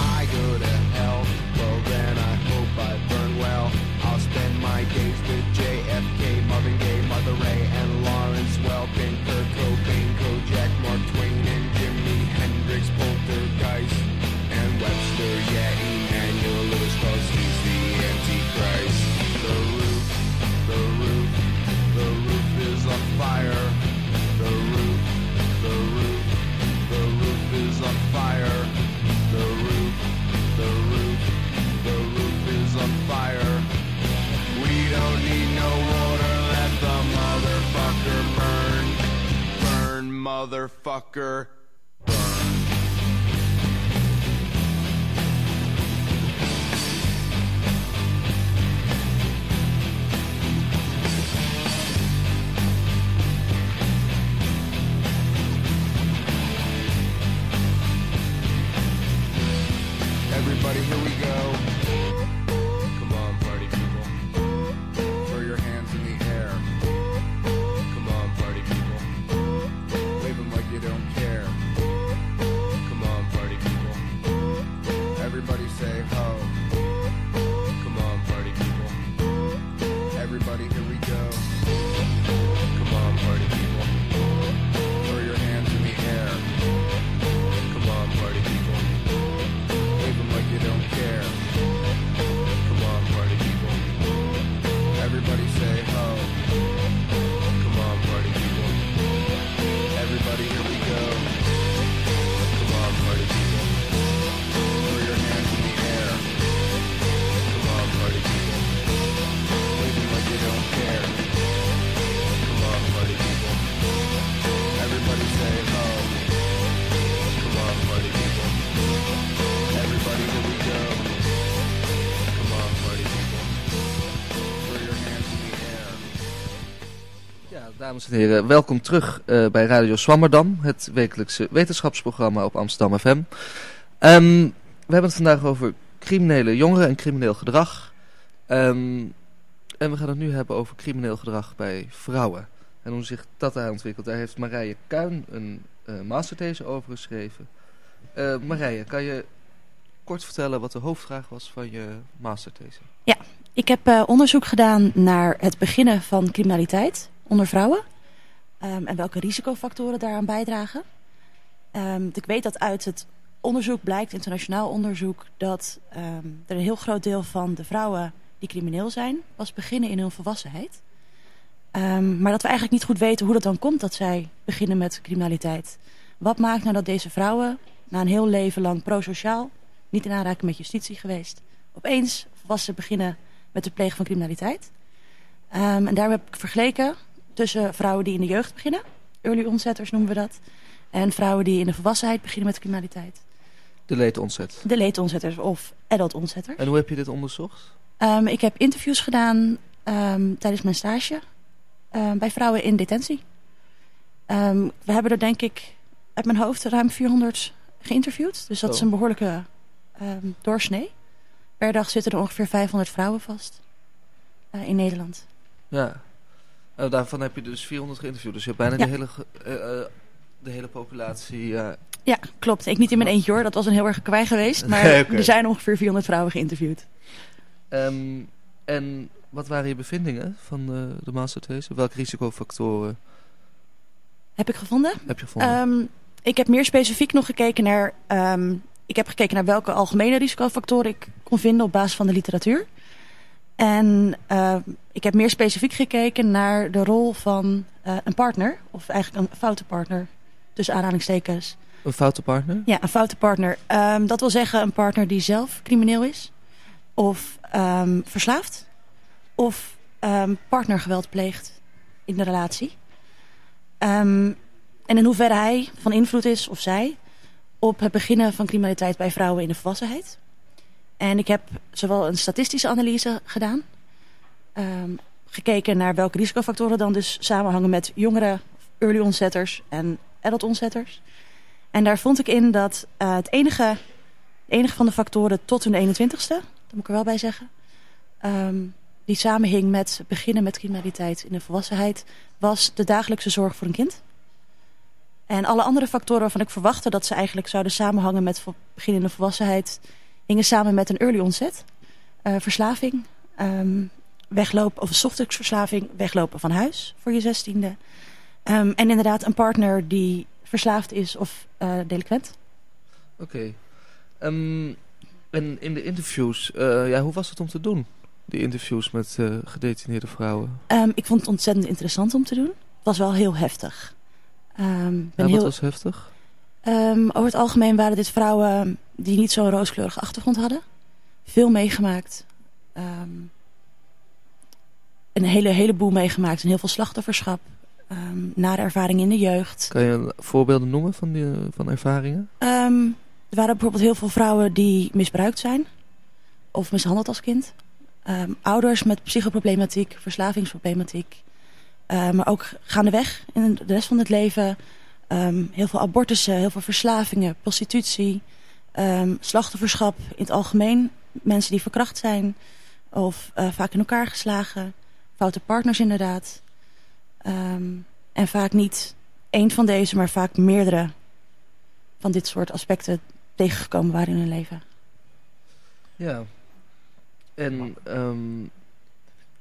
Speaker 1: dames en heren, welkom terug eh, bij Radio Swammerdam, het wekelijkse wetenschapsprogramma op Amsterdam FM. Ehm, we hebben het vandaag over criminele jongeren en crimineel gedrag. Ehm, en we gaan het nu hebben over crimineel gedrag bij vrouwen. En hoe zich dat daar ontwikkelt. Daar heeft Marije Kuin een eh, masterthese over geschreven. Eh, Marije, kan je kort vertellen wat de hoofdvraag was van je masterthese?
Speaker 4: Ik heb onderzoek gedaan naar het beginnen van criminaliteit onder vrouwen. ehm, en welke risicofactoren daaraan bijdragen. Ehm, ik weet dat uit het onderzoek blijkt, internationaal onderzoek, dat ehm, er een heel groot deel van de vrouwen die crimineel zijn, pas beginnen in hun volwassenheid. Maar dat we eigenlijk niet goed weten hoe dat dan komt dat zij beginnen met criminaliteit. Wat maakt nou dat deze vrouwen na een heel leven lang prosociaal, niet in aanraking met justitie geweest, opeens volwassen beginnen met het plegen van criminaliteit? En daar heb ik vergeleken tussen vrouwen die in de jeugd beginnen, early onsetters noemen we dat, en vrouwen die in de volwassenheid beginnen met criminaliteit.
Speaker 1: De leedontzet.
Speaker 4: De leedonzetters of adult onzetters.
Speaker 1: En hoe heb je dit onderzocht?
Speaker 4: Ehm, ik heb interviews gedaan ehm, tijdens mijn stage ehm, bij vrouwen in detentie. We hebben er denk ik uit mijn hoofd ruim 400 geïnterviewd. Dus dat is
Speaker 1: Oh.
Speaker 4: een behoorlijke doorsnee. Per dag zitten er ongeveer 500 vrouwen vast eh, in Nederland.
Speaker 1: Ja. Nou, daarvan heb je dus 400 geïnterviewd. Dus je hebt bijna
Speaker 4: Ja.
Speaker 1: de, hele, eh, eh, de hele populatie. eh,
Speaker 4: Ja, klopt. Ik niet in mijn eentje hoor. Dat was een heel erg kwaai geweest. *laughs* Maar er zijn ongeveer 400 vrouwen geïnterviewd.
Speaker 1: ehm, en wat waren je bevindingen van de, de masterthese? Welke risicofactoren
Speaker 4: Heb ik gevonden?
Speaker 1: heb je gevonden?
Speaker 4: Ehm, ik heb meer specifiek nog gekeken naar... ehm, ik heb gekeken naar welke algemene risicofactoren ik kon vinden op basis van de literatuur. En ehm, ik heb meer specifiek gekeken naar de rol van eh, een partner. Of eigenlijk een foute partner. Tussen aanhalingstekens.
Speaker 1: een foute partner?
Speaker 4: Ja, een foute partner. Ehm, dat wil zeggen een partner die zelf crimineel is. Of ehm, verslaafd. Of ehm, partnergeweld pleegt in de relatie. En in hoeverre hij van invloed is, of zij, op het beginnen van criminaliteit bij vrouwen in de volwassenheid. En ik heb zowel een statistische analyse gedaan. ehm, gekeken naar welke risicofactoren dan dus samenhangen met jongere early onsetters en adult onsetters. En daar vond ik in dat eh, het enige, enige van de factoren tot hun 21ste, dat moet ik er wel bij zeggen, ehm, die samenhing met beginnen met criminaliteit in de volwassenheid, was de dagelijkse zorg voor een kind. En alle andere factoren waarvan ik verwachtte dat ze eigenlijk zouden samenhangen met vo- begin in de volwassenheid, hingen samen met een early onset. Eh, verslaving, ehm, weglopen, of een softdrugsverslaving, weglopen van huis voor je zestiende. Ehm, en inderdaad een partner die verslaafd is of eh delinquent.
Speaker 1: Oké. Ehm, en in de interviews, eh, ja, hoe was het om te doen? Die interviews met gedetineerde vrouwen.
Speaker 4: Ik vond het ontzettend interessant om te doen. Het was wel heel heftig. Ben
Speaker 1: Ja, wat
Speaker 4: heel,
Speaker 1: was heftig?
Speaker 4: Ehm, over het algemeen waren dit vrouwen die niet zo'n rooskleurige achtergrond hadden. Veel meegemaakt. Ehm, een hele, heleboel meegemaakt. En heel veel slachtofferschap. Ehm nare ervaringen in de jeugd.
Speaker 1: Kan je voorbeelden noemen van, die, van ervaringen?
Speaker 4: Er waren bijvoorbeeld heel veel vrouwen die misbruikt zijn. Of mishandeld als kind. Ouders met psychoproblematiek, verslavingsproblematiek. Maar ook gaandeweg in de rest van het leven. Ehm, heel veel abortussen, heel veel verslavingen, prostitutie. ehm, slachtofferschap in het algemeen. Mensen die verkracht zijn. Of eh, vaak in elkaar geslagen. Foute partners inderdaad. Ehm, en vaak niet één van deze, maar vaak meerdere van dit soort aspecten tegengekomen waren in hun leven.
Speaker 1: Ja. En,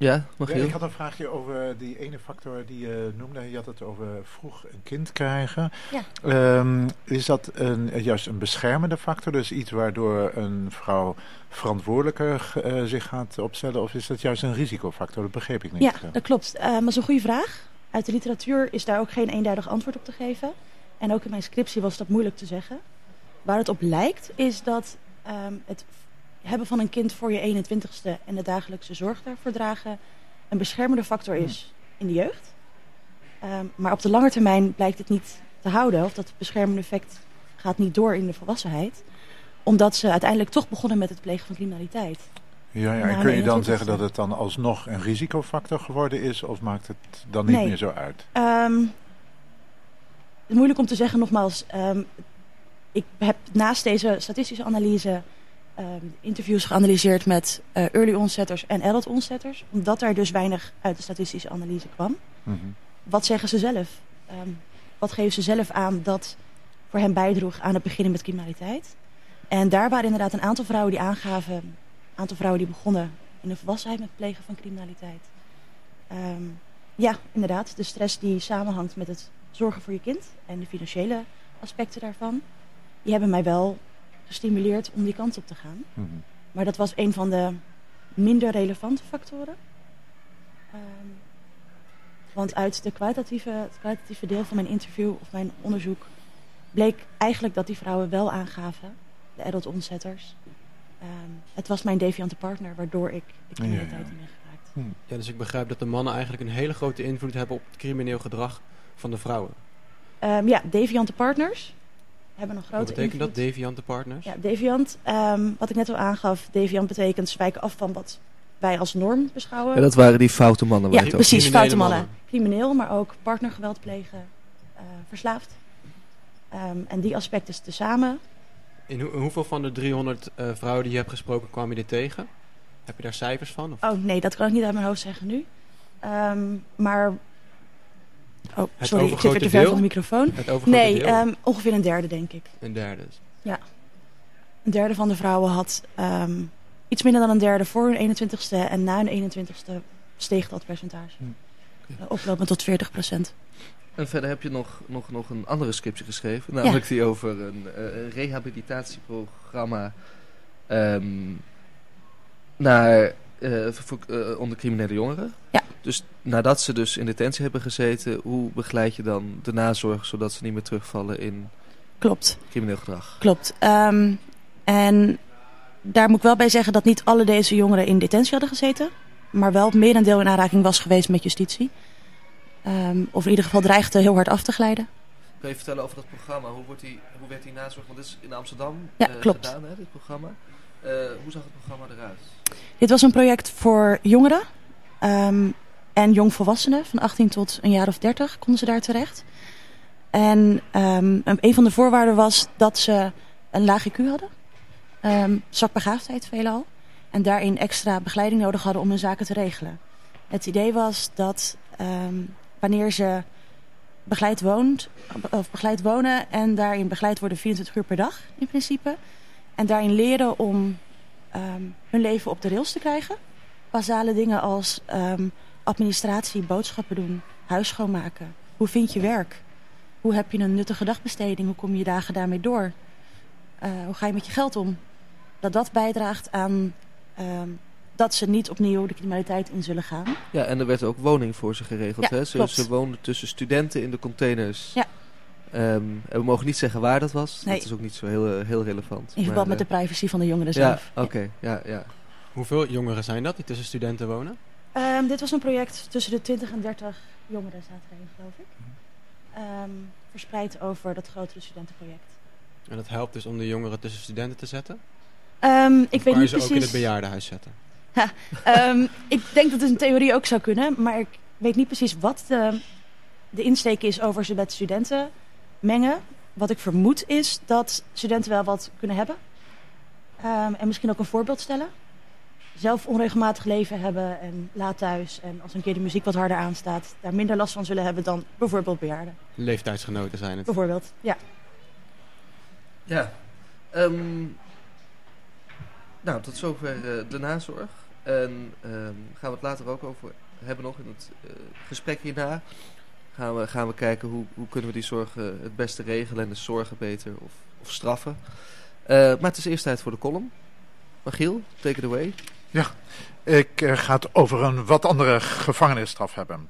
Speaker 1: ja, mag
Speaker 2: Ja, ik had een vraagje over die ene factor die je noemde. Je had het over vroeg een kind krijgen.
Speaker 4: Ja.
Speaker 2: Ehm, is dat een, juist een beschermende factor? Dus iets waardoor een vrouw verantwoordelijker eh, zich gaat opstellen? Of is dat juist een risicofactor? Dat begreep ik niet.
Speaker 4: Ja, dat klopt. Eh, maar dat is een goede vraag. Uit de literatuur is daar ook geen eenduidig antwoord op te geven. En ook in mijn scriptie was dat moeilijk te zeggen. Waar het op lijkt is dat ehm, het hebben van een kind voor je 21ste en de dagelijkse zorg daarvoor dragen een beschermende factor is in de jeugd. Ehm, maar op de lange termijn blijkt het niet te houden. Of dat beschermende effect gaat niet door in de volwassenheid. Omdat ze uiteindelijk toch begonnen met het plegen van criminaliteit.
Speaker 2: Ja, ja. En kun je dan
Speaker 4: 21ste.
Speaker 2: zeggen dat het dan alsnog een risicofactor geworden is? Of maakt het dan niet
Speaker 4: Nee.
Speaker 2: meer zo uit?
Speaker 4: Ehm, het is moeilijk om te zeggen, nogmaals. ehm, ik heb naast deze statistische analyse interviews geanalyseerd met eh, early onsetters en adult onsetters. Omdat er dus weinig uit de statistische analyse kwam.
Speaker 2: Mhm.
Speaker 4: Wat zeggen ze zelf? Ehm, wat geven ze zelf aan dat voor hen bijdroeg aan het beginnen met criminaliteit. En daar waren inderdaad een aantal vrouwen die aangaven, een aantal vrouwen die begonnen in de volwassenheid met het plegen van criminaliteit. Ehm, ja, inderdaad, de stress die samenhangt met het zorgen voor je kind en de financiële aspecten daarvan, die hebben mij wel gestimuleerd om die kant op te gaan.
Speaker 2: Mhm.
Speaker 4: Maar dat was een van de minder relevante factoren. Ehm, want uit de kwalitatieve, het kwalitatieve deel van mijn interview of mijn onderzoek bleek eigenlijk dat die vrouwen wel aangaven, de adult onzetters. Ehm, het was mijn deviante partner waardoor ik de criminaliteit
Speaker 2: Ja, ja.
Speaker 4: in ben geraakt.
Speaker 6: Ja, dus ik begrijp dat de mannen eigenlijk een hele grote invloed hebben op het crimineel gedrag van de vrouwen.
Speaker 4: Ehm, ja, deviante partners hebben een grote
Speaker 6: Wat betekent dat,
Speaker 4: invloed.
Speaker 6: deviante partners?
Speaker 4: Ja, deviant, ehm, wat ik net al aangaf, deviant betekent ze wijken af van wat wij als norm beschouwen.
Speaker 1: En dat waren die foute mannen waar
Speaker 4: Ja, precies,
Speaker 6: criminele
Speaker 4: foute mannen.
Speaker 6: mannen.
Speaker 4: Crimineel, maar ook partnergeweld plegen, eh, verslaafd. Ehm, en die aspecten tezamen.
Speaker 6: In hoeveel van de 300 eh, vrouwen die je hebt gesproken kwam je dit tegen? Heb je daar cijfers van? Of?
Speaker 4: Oh nee, dat kan ik niet uit mijn hoofd zeggen nu. Ehm, maar. Oh, sorry, ik zit weer te ver van de microfoon.
Speaker 6: Het
Speaker 4: Nee, ehm, ongeveer een derde, denk ik.
Speaker 6: een derde.
Speaker 4: Een derde van de vrouwen had ehm, iets minder dan een derde voor hun 21ste. En na hun 21ste steeg dat percentage.
Speaker 1: Hm.
Speaker 4: Eh, oplopend tot 40 procent.
Speaker 1: En verder heb je nog, nog, nog een andere scriptie geschreven. Namelijk die over een eh, rehabilitatieprogramma ehm, naar, eh, voor, eh, onder criminele jongeren.
Speaker 4: Ja.
Speaker 1: Dus nadat ze dus in detentie hebben gezeten, hoe begeleid je dan de nazorg zodat ze niet meer terugvallen in
Speaker 4: Klopt.
Speaker 1: crimineel gedrag?
Speaker 4: Klopt. Ehm, en daar moet ik wel bij zeggen dat niet alle deze jongeren in detentie hadden gezeten. Maar wel het merendeel in aanraking was geweest met justitie. Ehm, of in ieder geval dreigde heel hard af te glijden.
Speaker 1: Kan je vertellen over dat programma? Hoe, wordt die, hoe werd die nazorg? Want dit is in Amsterdam
Speaker 4: Ja,
Speaker 1: eh,
Speaker 4: klopt.
Speaker 1: gedaan, hè, dit programma. Hoe zag het programma eruit?
Speaker 4: Dit was een project voor jongeren ehm, en jongvolwassenen. Van 18 tot een jaar of 30 konden ze daar terecht. En ehm, een van de voorwaarden was dat ze een laag IQ hadden. ehm zwak begaafdheid veelal. En daarin extra begeleiding nodig hadden om hun zaken te regelen. Het idee was dat wanneer ze begeleid, woont, of begeleid wonen en daarin begeleid worden 24 uur per dag in principe. En daarin leren om ehm, hun leven op de rails te krijgen. Basale dingen als ehm, administratie, boodschappen doen, huis schoonmaken. Hoe vind je werk? Hoe heb je een nuttige dagbesteding? Hoe kom je dagen daarmee door? Eh, hoe ga je met je geld om? Dat dat bijdraagt aan ehm, dat ze niet opnieuw de criminaliteit in zullen gaan.
Speaker 1: Ja, en er werd ook woning voor ze geregeld.
Speaker 4: Ja,
Speaker 1: hè? Ze,
Speaker 4: klopt.
Speaker 1: ze woonden tussen studenten in de containers.
Speaker 4: Ja.
Speaker 1: Ehm, en we mogen niet zeggen waar dat was.
Speaker 4: Nee.
Speaker 1: Dat is ook niet zo heel, eh, heel relevant.
Speaker 4: In verband
Speaker 1: Maar,
Speaker 4: met de privacy van de jongeren
Speaker 1: eh, Ja,
Speaker 4: zelf.
Speaker 1: oké. Ja, ja.
Speaker 6: Hoeveel jongeren zijn dat die tussen studenten wonen?
Speaker 4: Ehm, dit was een project tussen de 20 en 30 jongeren zaten erin, geloof ik. Ehm, verspreid over dat grotere studentenproject.
Speaker 6: En dat helpt dus om de jongeren tussen studenten te zetten?
Speaker 4: Ehm, ik
Speaker 6: Of
Speaker 4: weet
Speaker 6: kan je
Speaker 4: niet
Speaker 6: ze ook in
Speaker 4: precies.
Speaker 6: het bejaardenhuis zetten? *laughs*
Speaker 4: Ehm, ik denk dat het in theorie ook zou kunnen, maar ik weet niet precies wat de, de insteek is over ze met studenten mengen. Wat ik vermoed is dat studenten wel wat kunnen hebben. Ehm, en misschien ook een voorbeeld stellen. Zelf onregelmatig leven hebben en laat thuis. En als een keer de muziek wat harder aanstaat, daar minder last van zullen hebben dan bijvoorbeeld bejaarden.
Speaker 6: Leeftijdsgenoten zijn het.
Speaker 4: Bijvoorbeeld, ja.
Speaker 1: Ja. Ehm, nou, tot zover eh, de nazorg. En ehm, gaan we het later ook over hebben nog in het eh, gesprek hierna. Gaan we, gaan we kijken hoe, hoe kunnen we die zorg eh, het beste regelen en de zorgen beter of, of straffen. Eh, maar het is eerst tijd voor de column. Magiel, take it away.
Speaker 2: Ik eh, ga het over een wat andere gevangenisstraf hebben.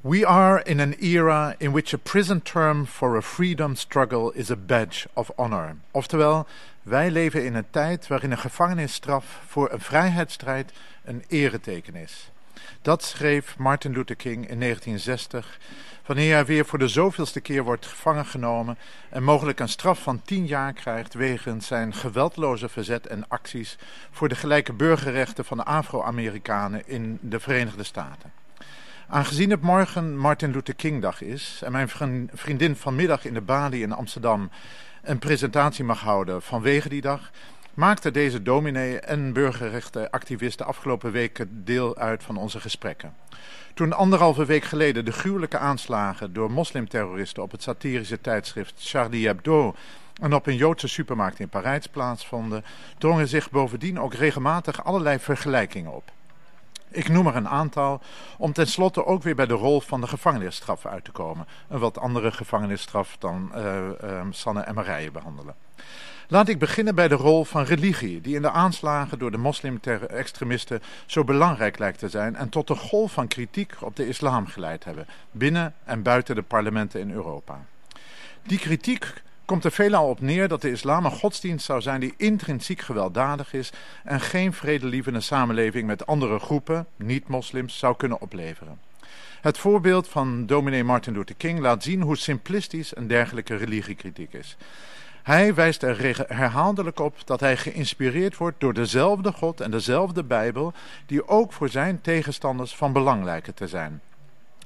Speaker 2: We are in an era in which a prison term for a freedom struggle is a badge of honor. Oftewel, wij leven in een tijd waarin een gevangenisstraf voor een vrijheidsstrijd een ereteken is. Dat schreef Martin Luther King in 1960, wanneer hij weer voor de zoveelste keer wordt gevangen genomen en mogelijk een straf van 10 jaar krijgt wegens zijn geweldloze verzet en acties voor de gelijke burgerrechten van de Afro-Amerikanen in de Verenigde Staten. Aangezien het morgen Martin Luther King dag is en mijn vriend- vriendin vanmiddag in de Bali in Amsterdam een presentatie mag houden vanwege die dag, maakte deze dominee en burgerrechtenactivist de afgelopen weken deel uit van onze gesprekken. Toen anderhalve week geleden de gruwelijke aanslagen door moslimterroristen op het satirische tijdschrift Charlie Hebdo en op een Joodse supermarkt in Parijs plaatsvonden, drongen zich bovendien ook regelmatig allerlei vergelijkingen op. Ik noem er een aantal om tenslotte ook weer bij de rol van de gevangenisstraf uit te komen. Een wat andere gevangenisstraf dan uh, uh, Sanne en Marije behandelen. Laat ik beginnen bij de rol van religie, die in de aanslagen door de moslim-extremisten zo belangrijk lijkt te zijn en tot een golf van kritiek op de islam geleid hebben, binnen en buiten de parlementen in Europa. Die kritiek komt er veelal op neer dat de islam een godsdienst zou zijn die intrinsiek gewelddadig is en geen vredelievende samenleving met andere groepen, niet-moslims, zou kunnen opleveren. Het voorbeeld van dominee Martin Luther King laat zien hoe simplistisch een dergelijke religiekritiek is. Hij wijst er herhaaldelijk op dat hij geïnspireerd wordt door dezelfde God en dezelfde Bijbel, die ook voor zijn tegenstanders van belang lijken te zijn.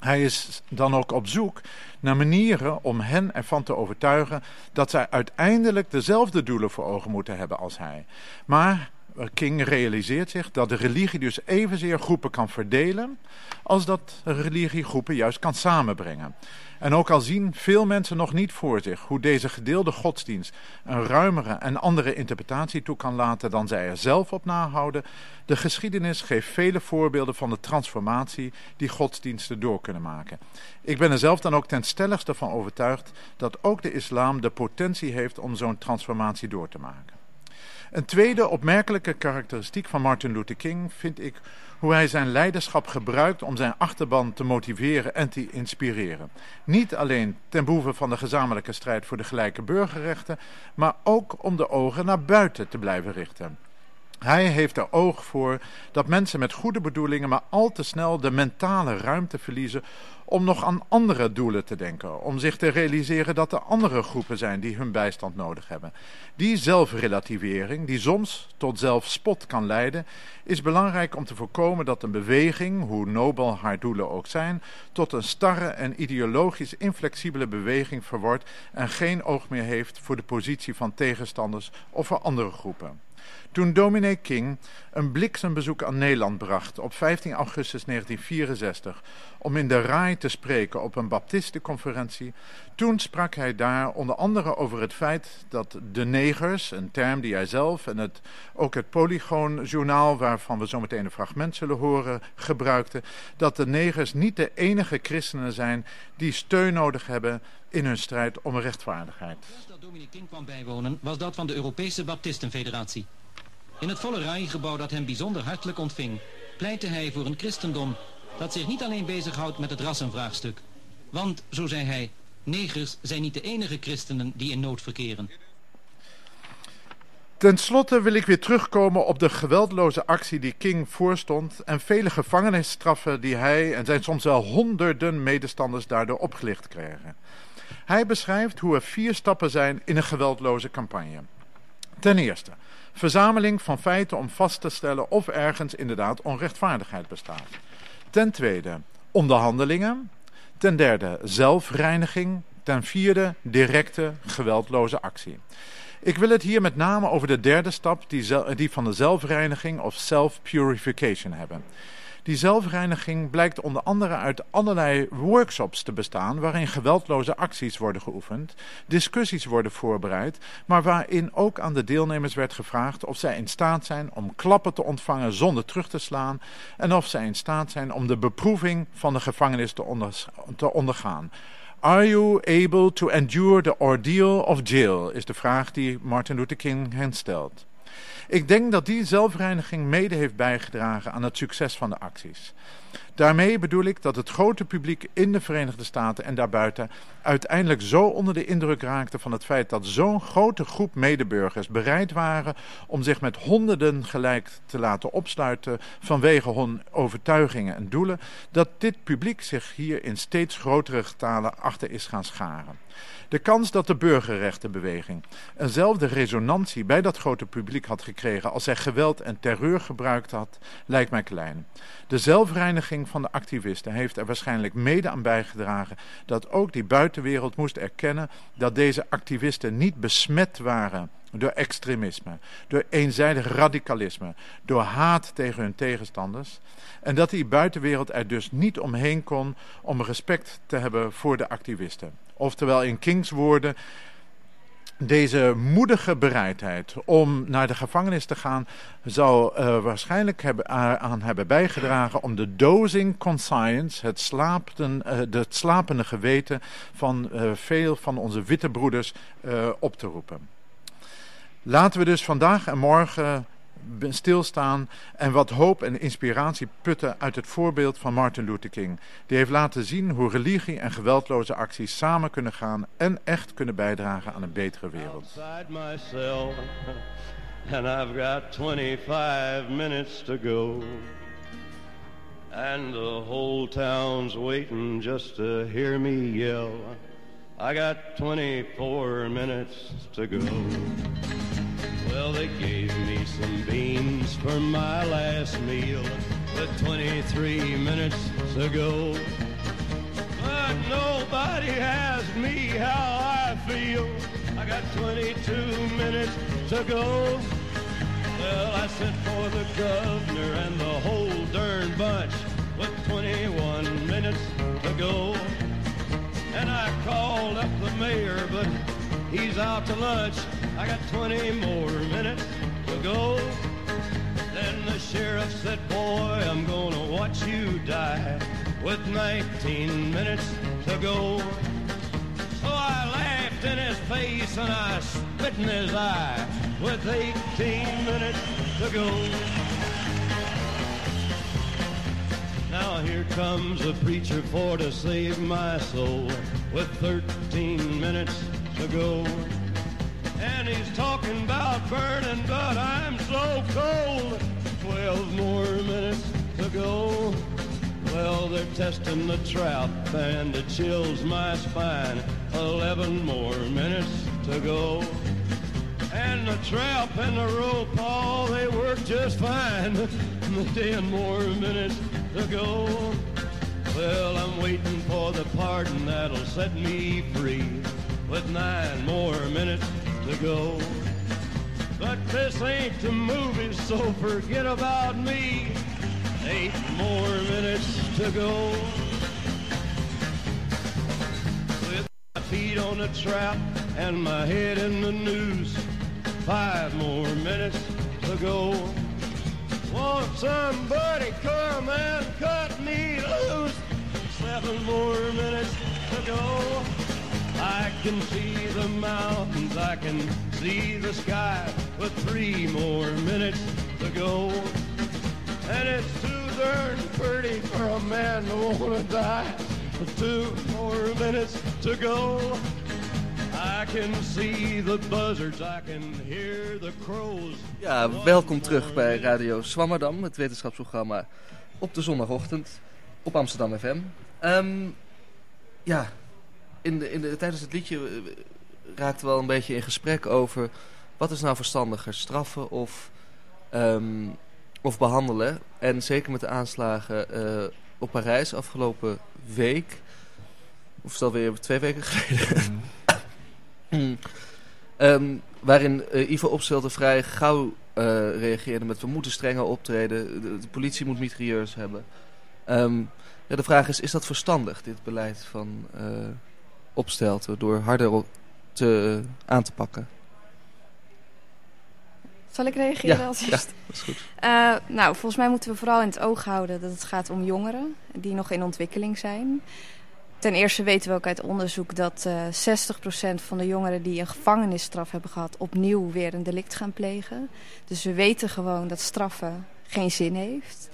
Speaker 2: Hij is dan ook op zoek naar manieren om hen ervan te overtuigen dat zij uiteindelijk dezelfde doelen voor ogen moeten hebben als hij. Maar King realiseert zich dat de religie dus evenzeer groepen kan verdelen als dat religie groepen juist kan samenbrengen. En ook al zien veel mensen nog niet voor zich hoe deze gedeelde godsdienst een ruimere en andere interpretatie toe kan laten dan zij er zelf op nahouden, de geschiedenis geeft vele voorbeelden van de transformatie die godsdiensten door kunnen maken. Ik ben er zelf dan ook ten stelligste van overtuigd dat ook de islam de potentie heeft om zo'n transformatie door te maken. Een tweede opmerkelijke karakteristiek van Martin Luther King vind ik hoe hij zijn leiderschap gebruikt om zijn achterban te motiveren en te inspireren. Niet alleen ten behoeve van de gezamenlijke strijd voor de gelijke burgerrechten, maar ook om de ogen naar buiten te blijven richten. Hij heeft er oog voor dat mensen met goede bedoelingen maar al te snel de mentale ruimte verliezen om nog aan andere doelen te denken, om zich te realiseren dat er andere groepen zijn die hun bijstand nodig hebben. Die zelfrelativering, die soms tot zelfspot kan leiden, is belangrijk om te voorkomen dat een beweging, hoe nobel haar doelen ook zijn, tot een starre en ideologisch inflexibele beweging verwordt en geen oog meer heeft voor de positie van tegenstanders of voor andere groepen. Toen dominee King een bliksembezoek aan Nederland bracht op 15 augustus 1964 om in de RAI te spreken op een baptistenconferentie, toen sprak hij daar onder andere over het feit dat de negers, een term die hij zelf en het, ook het Polygoon-journaal, waarvan we zometeen een fragment zullen horen, gebruikte, dat de negers niet de enige christenen zijn die steun nodig hebben in hun strijd om rechtvaardigheid.
Speaker 8: Dat dominee King kwam bijwonen was dat van de Europese Baptistenfederatie. In het volle RAI-gebouw dat hem bijzonder hartelijk ontving, pleitte hij voor een christendom dat zich niet alleen bezighoudt met het rassenvraagstuk. Want, zo zei hij, negers zijn niet de enige christenen die in nood verkeren.
Speaker 2: Ten slotte wil ik weer terugkomen op de geweldloze actie die King voorstond en vele gevangenisstraffen die hij en zijn soms wel honderden medestanders daardoor opgelicht kregen. Hij beschrijft hoe er vier stappen zijn in een geweldloze campagne. Ten eerste, verzameling van feiten om vast te stellen of ergens inderdaad onrechtvaardigheid bestaat. Ten tweede, onderhandelingen. Ten derde, zelfreiniging. Ten vierde, directe geweldloze actie. Ik wil het hier met name over de derde stap, die, die van de zelfreiniging of self-purification hebben. Die zelfreiniging blijkt onder andere uit allerlei workshops te bestaan waarin geweldloze acties worden geoefend, discussies worden voorbereid, maar waarin ook aan de deelnemers werd gevraagd of zij in staat zijn om klappen te ontvangen zonder terug te slaan en of zij in staat zijn om de beproeving van de gevangenis te, onder, te ondergaan. Are you able to endure the ordeal of jail? is de vraag die Martin Luther King hen stelt. Ik denk dat die zelfreiniging mede heeft bijgedragen aan het succes van de acties. Daarmee bedoel ik dat het grote publiek in de Verenigde Staten en daarbuiten uiteindelijk zo onder de indruk raakte van het feit dat zo'n grote groep medeburgers bereid waren om zich met honderden gelijk te laten opsluiten vanwege hun overtuigingen en doelen, dat dit publiek zich hier in steeds grotere getalen achter is gaan scharen. De kans dat de burgerrechtenbeweging eenzelfde resonantie bij dat grote publiek had gekregen als zij geweld en terreur gebruikt had, lijkt mij klein. De zelfreiniging van de activisten heeft er waarschijnlijk mede aan bijgedragen dat ook die buitenwereld moest erkennen dat deze activisten niet besmet waren
Speaker 9: door extremisme, door eenzijdig radicalisme, door haat tegen hun tegenstanders. En dat die buitenwereld er dus niet omheen kon om respect te hebben voor de activisten. Oftewel in Kings woorden, deze moedige bereidheid om naar de gevangenis te gaan zou uh, waarschijnlijk hebben, uh, aan hebben bijgedragen om de dosing conscience, het, het slapende geweten van veel van onze witte broeders op te roepen. Laten we dus vandaag en morgen stilstaan en wat hoop en inspiratie putten uit het voorbeeld van Martin Luther King. Die heeft laten zien hoe religie en geweldloze acties samen kunnen gaan en echt kunnen bijdragen aan een betere wereld. And I've got 25 minutes to go. And the whole town's waiting just to hear me yell. I got 24 minutes to go. Well, they gave me some beans for my last meal with 23 minutes to go. But nobody asked me how I feel. I got 22 minutes to go. Well, I sent for the governor and the whole darn bunch with 21 minutes to go. And I called up the mayor, but he's out to lunch. I got 20 more minutes to go. Then the sheriff said, boy, I'm gonna watch you die with 19 minutes to go. So I laughed in his face and I spit in his eye with 18 minutes to go. Now here comes a preacher for to save my soul with 13 minutes to go. And he's talking about burning, but I'm so cold. 12 more minutes to go. Well, they're testing the trap, and it chills my spine. 11 more minutes to go. And the trap and the rope, all they work just fine. *laughs* 10 more minutes to go. Well, I'm waiting for the pardon that'll set me free with nine more minutes to go. But this ain't the movie, so forget about me. Eight more minutes to go. With my feet on the trap and my head in the news. Five more minutes to go. Won't somebody come and cut me loose? Seven more minutes to go. I can see the mountains, I can see the sky with three more minutes to go. And it's too darn pretty for a man to want to die. With two more minutes to go. I can see the buzzards, I can hear the crows.
Speaker 1: Ja, welkom terug bij Radio Swammerdam, het wetenschapsprogramma op de zondagochtend op Amsterdam FM. Um, ja, in de, in de, tijdens het liedje uh, raakten we wel een beetje in gesprek over wat is nou verstandiger, straffen of, um, of behandelen. En zeker met de aanslagen uh, op Parijs afgelopen week, of stel weer twee weken *laughs* geleden, um, waarin uh, Ivo Opstelten vrij gauw uh, reageerde met we moeten strenger optreden, de, de politie moet mitrailleurs hebben. Um, ja, de vraag is, is dat verstandig, dit beleid van uh, Opstelten, door harder te, aan te pakken?
Speaker 3: Zal ik reageren
Speaker 1: ja,
Speaker 3: als
Speaker 1: ja,
Speaker 3: eerst?
Speaker 1: dat is goed.
Speaker 3: Uh, nou, volgens mij moeten we vooral in het oog houden dat het gaat om jongeren die nog in ontwikkeling zijn. Ten eerste weten we ook uit onderzoek dat uh, 60% van de jongeren die een gevangenisstraf hebben gehad opnieuw weer een delict gaan plegen. Dus we weten gewoon dat straffen geen zin heeft.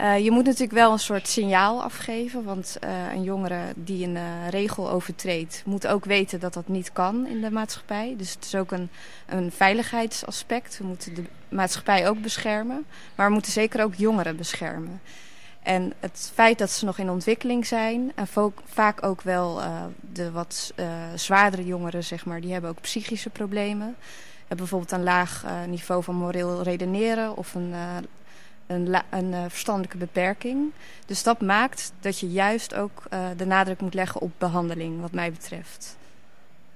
Speaker 3: Uh, je moet natuurlijk wel een soort signaal afgeven, want uh, een jongere die een uh, regel overtreedt moet ook weten dat dat niet kan in de maatschappij. Dus het is ook een, een veiligheidsaspect. We moeten de maatschappij ook beschermen, maar we moeten zeker ook jongeren beschermen. En het feit dat ze nog in ontwikkeling zijn en vaak ook wel de wat zwaardere jongeren, zeg maar, die hebben ook psychische problemen. Hebben bijvoorbeeld een laag niveau van moreel redeneren of een, een, een verstandelijke beperking. Dus dat maakt dat je juist ook de nadruk moet leggen op behandeling, wat mij betreft.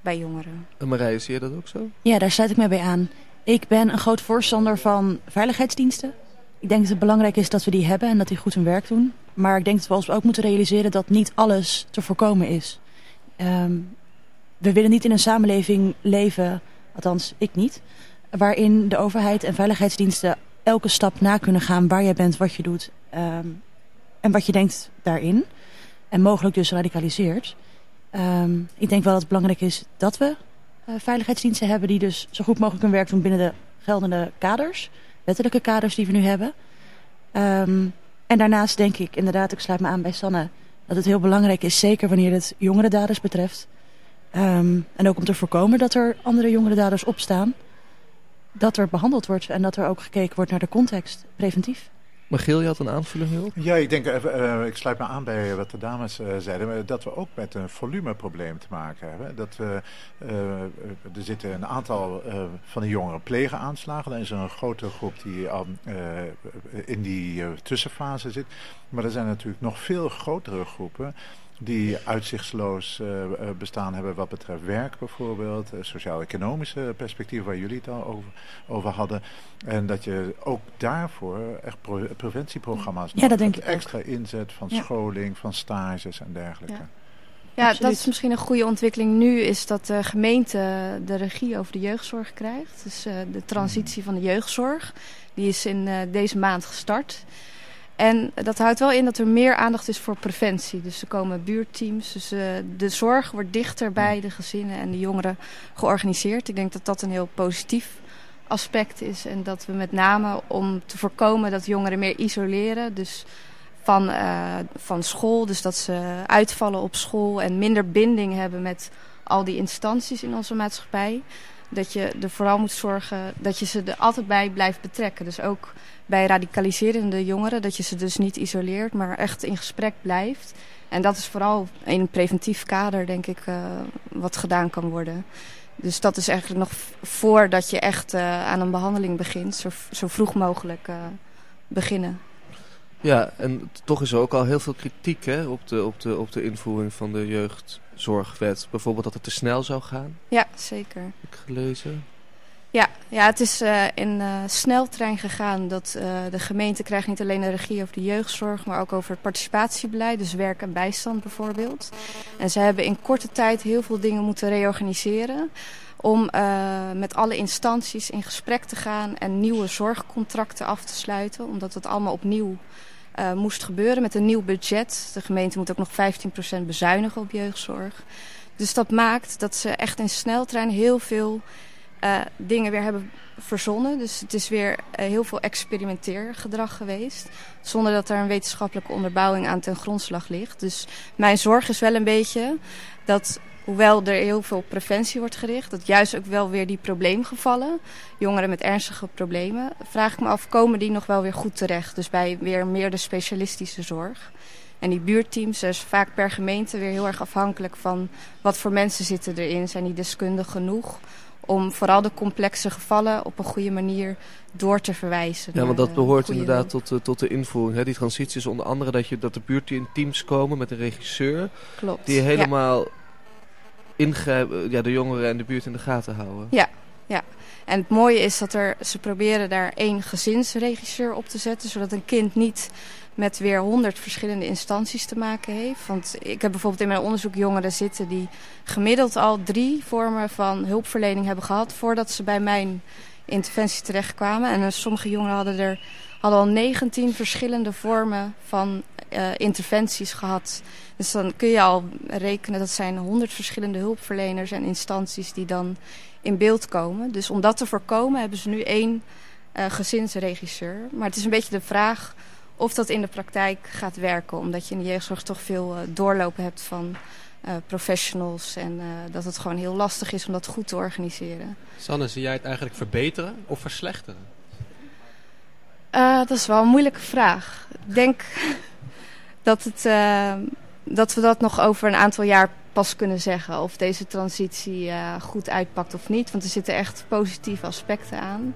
Speaker 3: bij jongeren.
Speaker 1: En Marije, zie je dat ook zo?
Speaker 4: Ja, daar sluit ik mij bij aan. Ik ben een groot voorstander van veiligheidsdiensten. Ik denk dat het belangrijk is dat we die hebben en dat die goed hun werk doen. Maar ik denk dat we ons ook moeten realiseren dat niet alles te voorkomen is. Ehm, we willen niet in een samenleving leven, althans ik niet, waarin de overheid en veiligheidsdiensten elke stap na kunnen gaan waar jij bent, wat je doet ehm, en wat je denkt daarin. En mogelijk dus radicaliseert. Ehm, ik denk wel dat het belangrijk is dat we eh, veiligheidsdiensten hebben die dus zo goed mogelijk hun werk doen binnen de geldende kaders, wettelijke kaders die we nu hebben. Ehm, en daarnaast denk ik inderdaad, ik sluit me aan bij Sanne, dat het heel belangrijk is, zeker wanneer het jongere daders betreft. En ook om te voorkomen dat er andere jongere daders opstaan, dat er behandeld wordt en dat er ook gekeken wordt naar de context, preventief.
Speaker 1: Magiel, je had een aanvulling hierop?
Speaker 2: Ja, ik denk, eh, ik sluit me aan bij wat de dames eh, zeiden, dat we ook met een volumeprobleem te maken hebben. Dat we, eh, er zitten een aantal eh, van de jongeren plegen aanslagen. Dan is er een grote groep die al eh, in die eh, tussenfase zit. Maar er zijn natuurlijk nog veel grotere groepen die uitzichtsloos eh, eh, bestaan hebben wat betreft werk bijvoorbeeld, eh, sociaal-economische perspectieven waar jullie het al over, over hadden. En dat je ook daarvoor echt pro- preventieprogramma's
Speaker 4: Ja, dat
Speaker 2: nodig
Speaker 4: denk
Speaker 2: hebt.
Speaker 4: ook.
Speaker 2: Extra inzet van
Speaker 4: Ja.
Speaker 2: scholing, van stages en dergelijke.
Speaker 3: Ja. Ja, dat is misschien een goede ontwikkeling nu, is dat de gemeente de regie over de jeugdzorg krijgt. Dus eh, de transitie van de jeugdzorg, die is in eh, deze maand gestart. En dat houdt wel in dat er meer aandacht is voor preventie. Dus er komen buurtteams. Dus eh, de zorg wordt dichter bij de gezinnen en de jongeren georganiseerd. Ik denk dat dat een heel positief aspect is. En dat we met name om te voorkomen dat jongeren meer isoleren. Dus van, eh, van school. Dus dat ze uitvallen op school en minder binding hebben met al die instanties in onze maatschappij. Dat je er vooral moet zorgen dat je ze er altijd bij blijft betrekken. Dus ook bij radicaliserende jongeren, dat je ze dus niet isoleert, maar echt in gesprek blijft. En dat is vooral in een preventief kader, denk ik, eh, wat gedaan kan worden. Dus dat is eigenlijk nog voordat je echt eh, aan een behandeling begint, zo, zo vroeg mogelijk eh, beginnen.
Speaker 1: Ja, en toch is er ook al heel veel kritiek hè, op, de, op, de, op de invoering van de jeugdzorgwet. Bijvoorbeeld dat het te snel zou gaan,
Speaker 3: Ja, zeker.
Speaker 1: heb ik gelezen.
Speaker 3: Ja, ja het is eh, in eh, sneltrein gegaan dat eh, de gemeente krijgt niet alleen de regie over de jeugdzorg, maar ook over het participatiebeleid, dus werk en bijstand bijvoorbeeld. En ze hebben in korte tijd heel veel dingen moeten reorganiseren om met alle instanties in gesprek te gaan en nieuwe zorgcontracten af te sluiten, omdat het allemaal opnieuw eh, moest gebeuren met een nieuw budget. De gemeente moet ook nog 15% bezuinigen op jeugdzorg. Dus dat maakt dat ze echt in sneltrein heel veel eh, dingen weer hebben verzonnen. Dus het is weer eh, heel veel experimenteergedrag geweest. Zonder dat er een wetenschappelijke onderbouwing aan ten grondslag ligt. Dus mijn zorg is wel een beetje dat, hoewel er heel veel preventie wordt gericht, dat juist ook wel weer die probleemgevallen, jongeren met ernstige problemen, vraag ik me af, komen die nog wel weer goed terecht? Dus bij weer meer de specialistische zorg. En die buurteams, dat is vaak per gemeente weer heel erg afhankelijk van wat voor mensen zitten erin. Zijn die deskundig genoeg? Om vooral de complexe gevallen op een goede manier door te verwijzen.
Speaker 1: Ja, want dat
Speaker 3: eh,
Speaker 1: behoort inderdaad tot, de- tot de invoering. Hè. Die transitie is onder andere dat, je, dat de buurtteams komen met een regisseur.
Speaker 3: Klopt.
Speaker 1: Die
Speaker 3: Ja.
Speaker 1: helemaal ingrijpen, ja, de jongeren en de buurt in de gaten houden.
Speaker 3: Ja, ja. En het mooie is dat er, ze proberen daar één gezinsregisseur op te zetten, zodat een kind niet met weer honderd verschillende instanties te maken heeft. Want ik heb bijvoorbeeld in mijn onderzoek jongeren zitten die gemiddeld al drie vormen van hulpverlening hebben gehad voordat ze bij mijn interventie terechtkwamen. En eh, sommige jongeren hadden er hadden al 19 verschillende vormen van eh, interventies gehad. Dus dan kun je al rekenen dat zijn 100 verschillende hulpverleners en instanties die dan in beeld komen. Dus om dat te voorkomen hebben ze nu één eh, gezinsregisseur. Maar het is een beetje de vraag of dat in de praktijk gaat werken. Omdat je in de jeugdzorg toch veel eh, doorlopen hebt van eh, professionals. En eh, dat het gewoon heel lastig is om dat goed te organiseren.
Speaker 6: Sanne, zie jij het eigenlijk verbeteren of verslechteren?
Speaker 3: Dat is wel een moeilijke vraag. Ik denk *laughs* dat, het, dat we dat nog over een aantal jaar pas kunnen zeggen of deze transitie goed uitpakt of niet. Want er zitten echt positieve aspecten aan.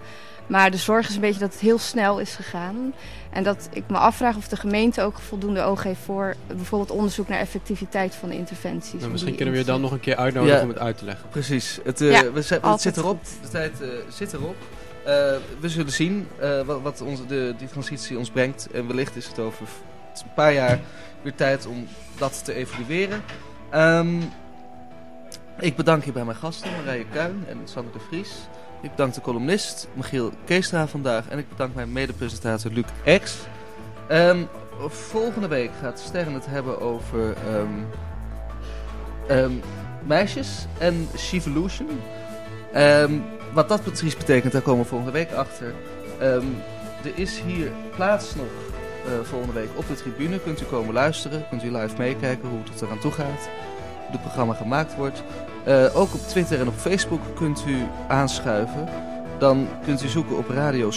Speaker 3: Maar de zorg is een beetje dat het heel snel is gegaan. En dat ik me afvraag of de gemeente ook voldoende oog heeft voor bijvoorbeeld onderzoek naar effectieviteit van de interventies.
Speaker 6: Nou, misschien kunnen we je dan nog een keer uitnodigen
Speaker 1: Ja.
Speaker 6: om het uit te leggen.
Speaker 1: Precies. Het, eh,
Speaker 3: Ja,
Speaker 1: we zijn, het zit erop. De tijd eh, zit erop. Eh, we zullen zien eh, wat, wat onze, de, die transitie ons brengt. En wellicht is het over een paar jaar weer tijd om dat te evalueren. Ehm, ik bedank hier bij mijn gasten, Marije Kuin en Sander de Vries. Ik bedank de columnist Michiel Keestra vandaag. En ik bedank mijn medepresentator Luc X. Ehm, volgende week gaat Sterren het hebben over ehm, ehm, meisjes en Shevolution. Ehm wat dat precies betekent, daar komen we volgende week achter. Er is hier plaats nog eh, volgende week op de tribune. Kunt u komen luisteren, kunt u live meekijken hoe het eraan toe gaat. Het programma gemaakt wordt. Eh, ook op Twitter en op Facebook kunt u aanschuiven. Dan kunt u zoeken op Radio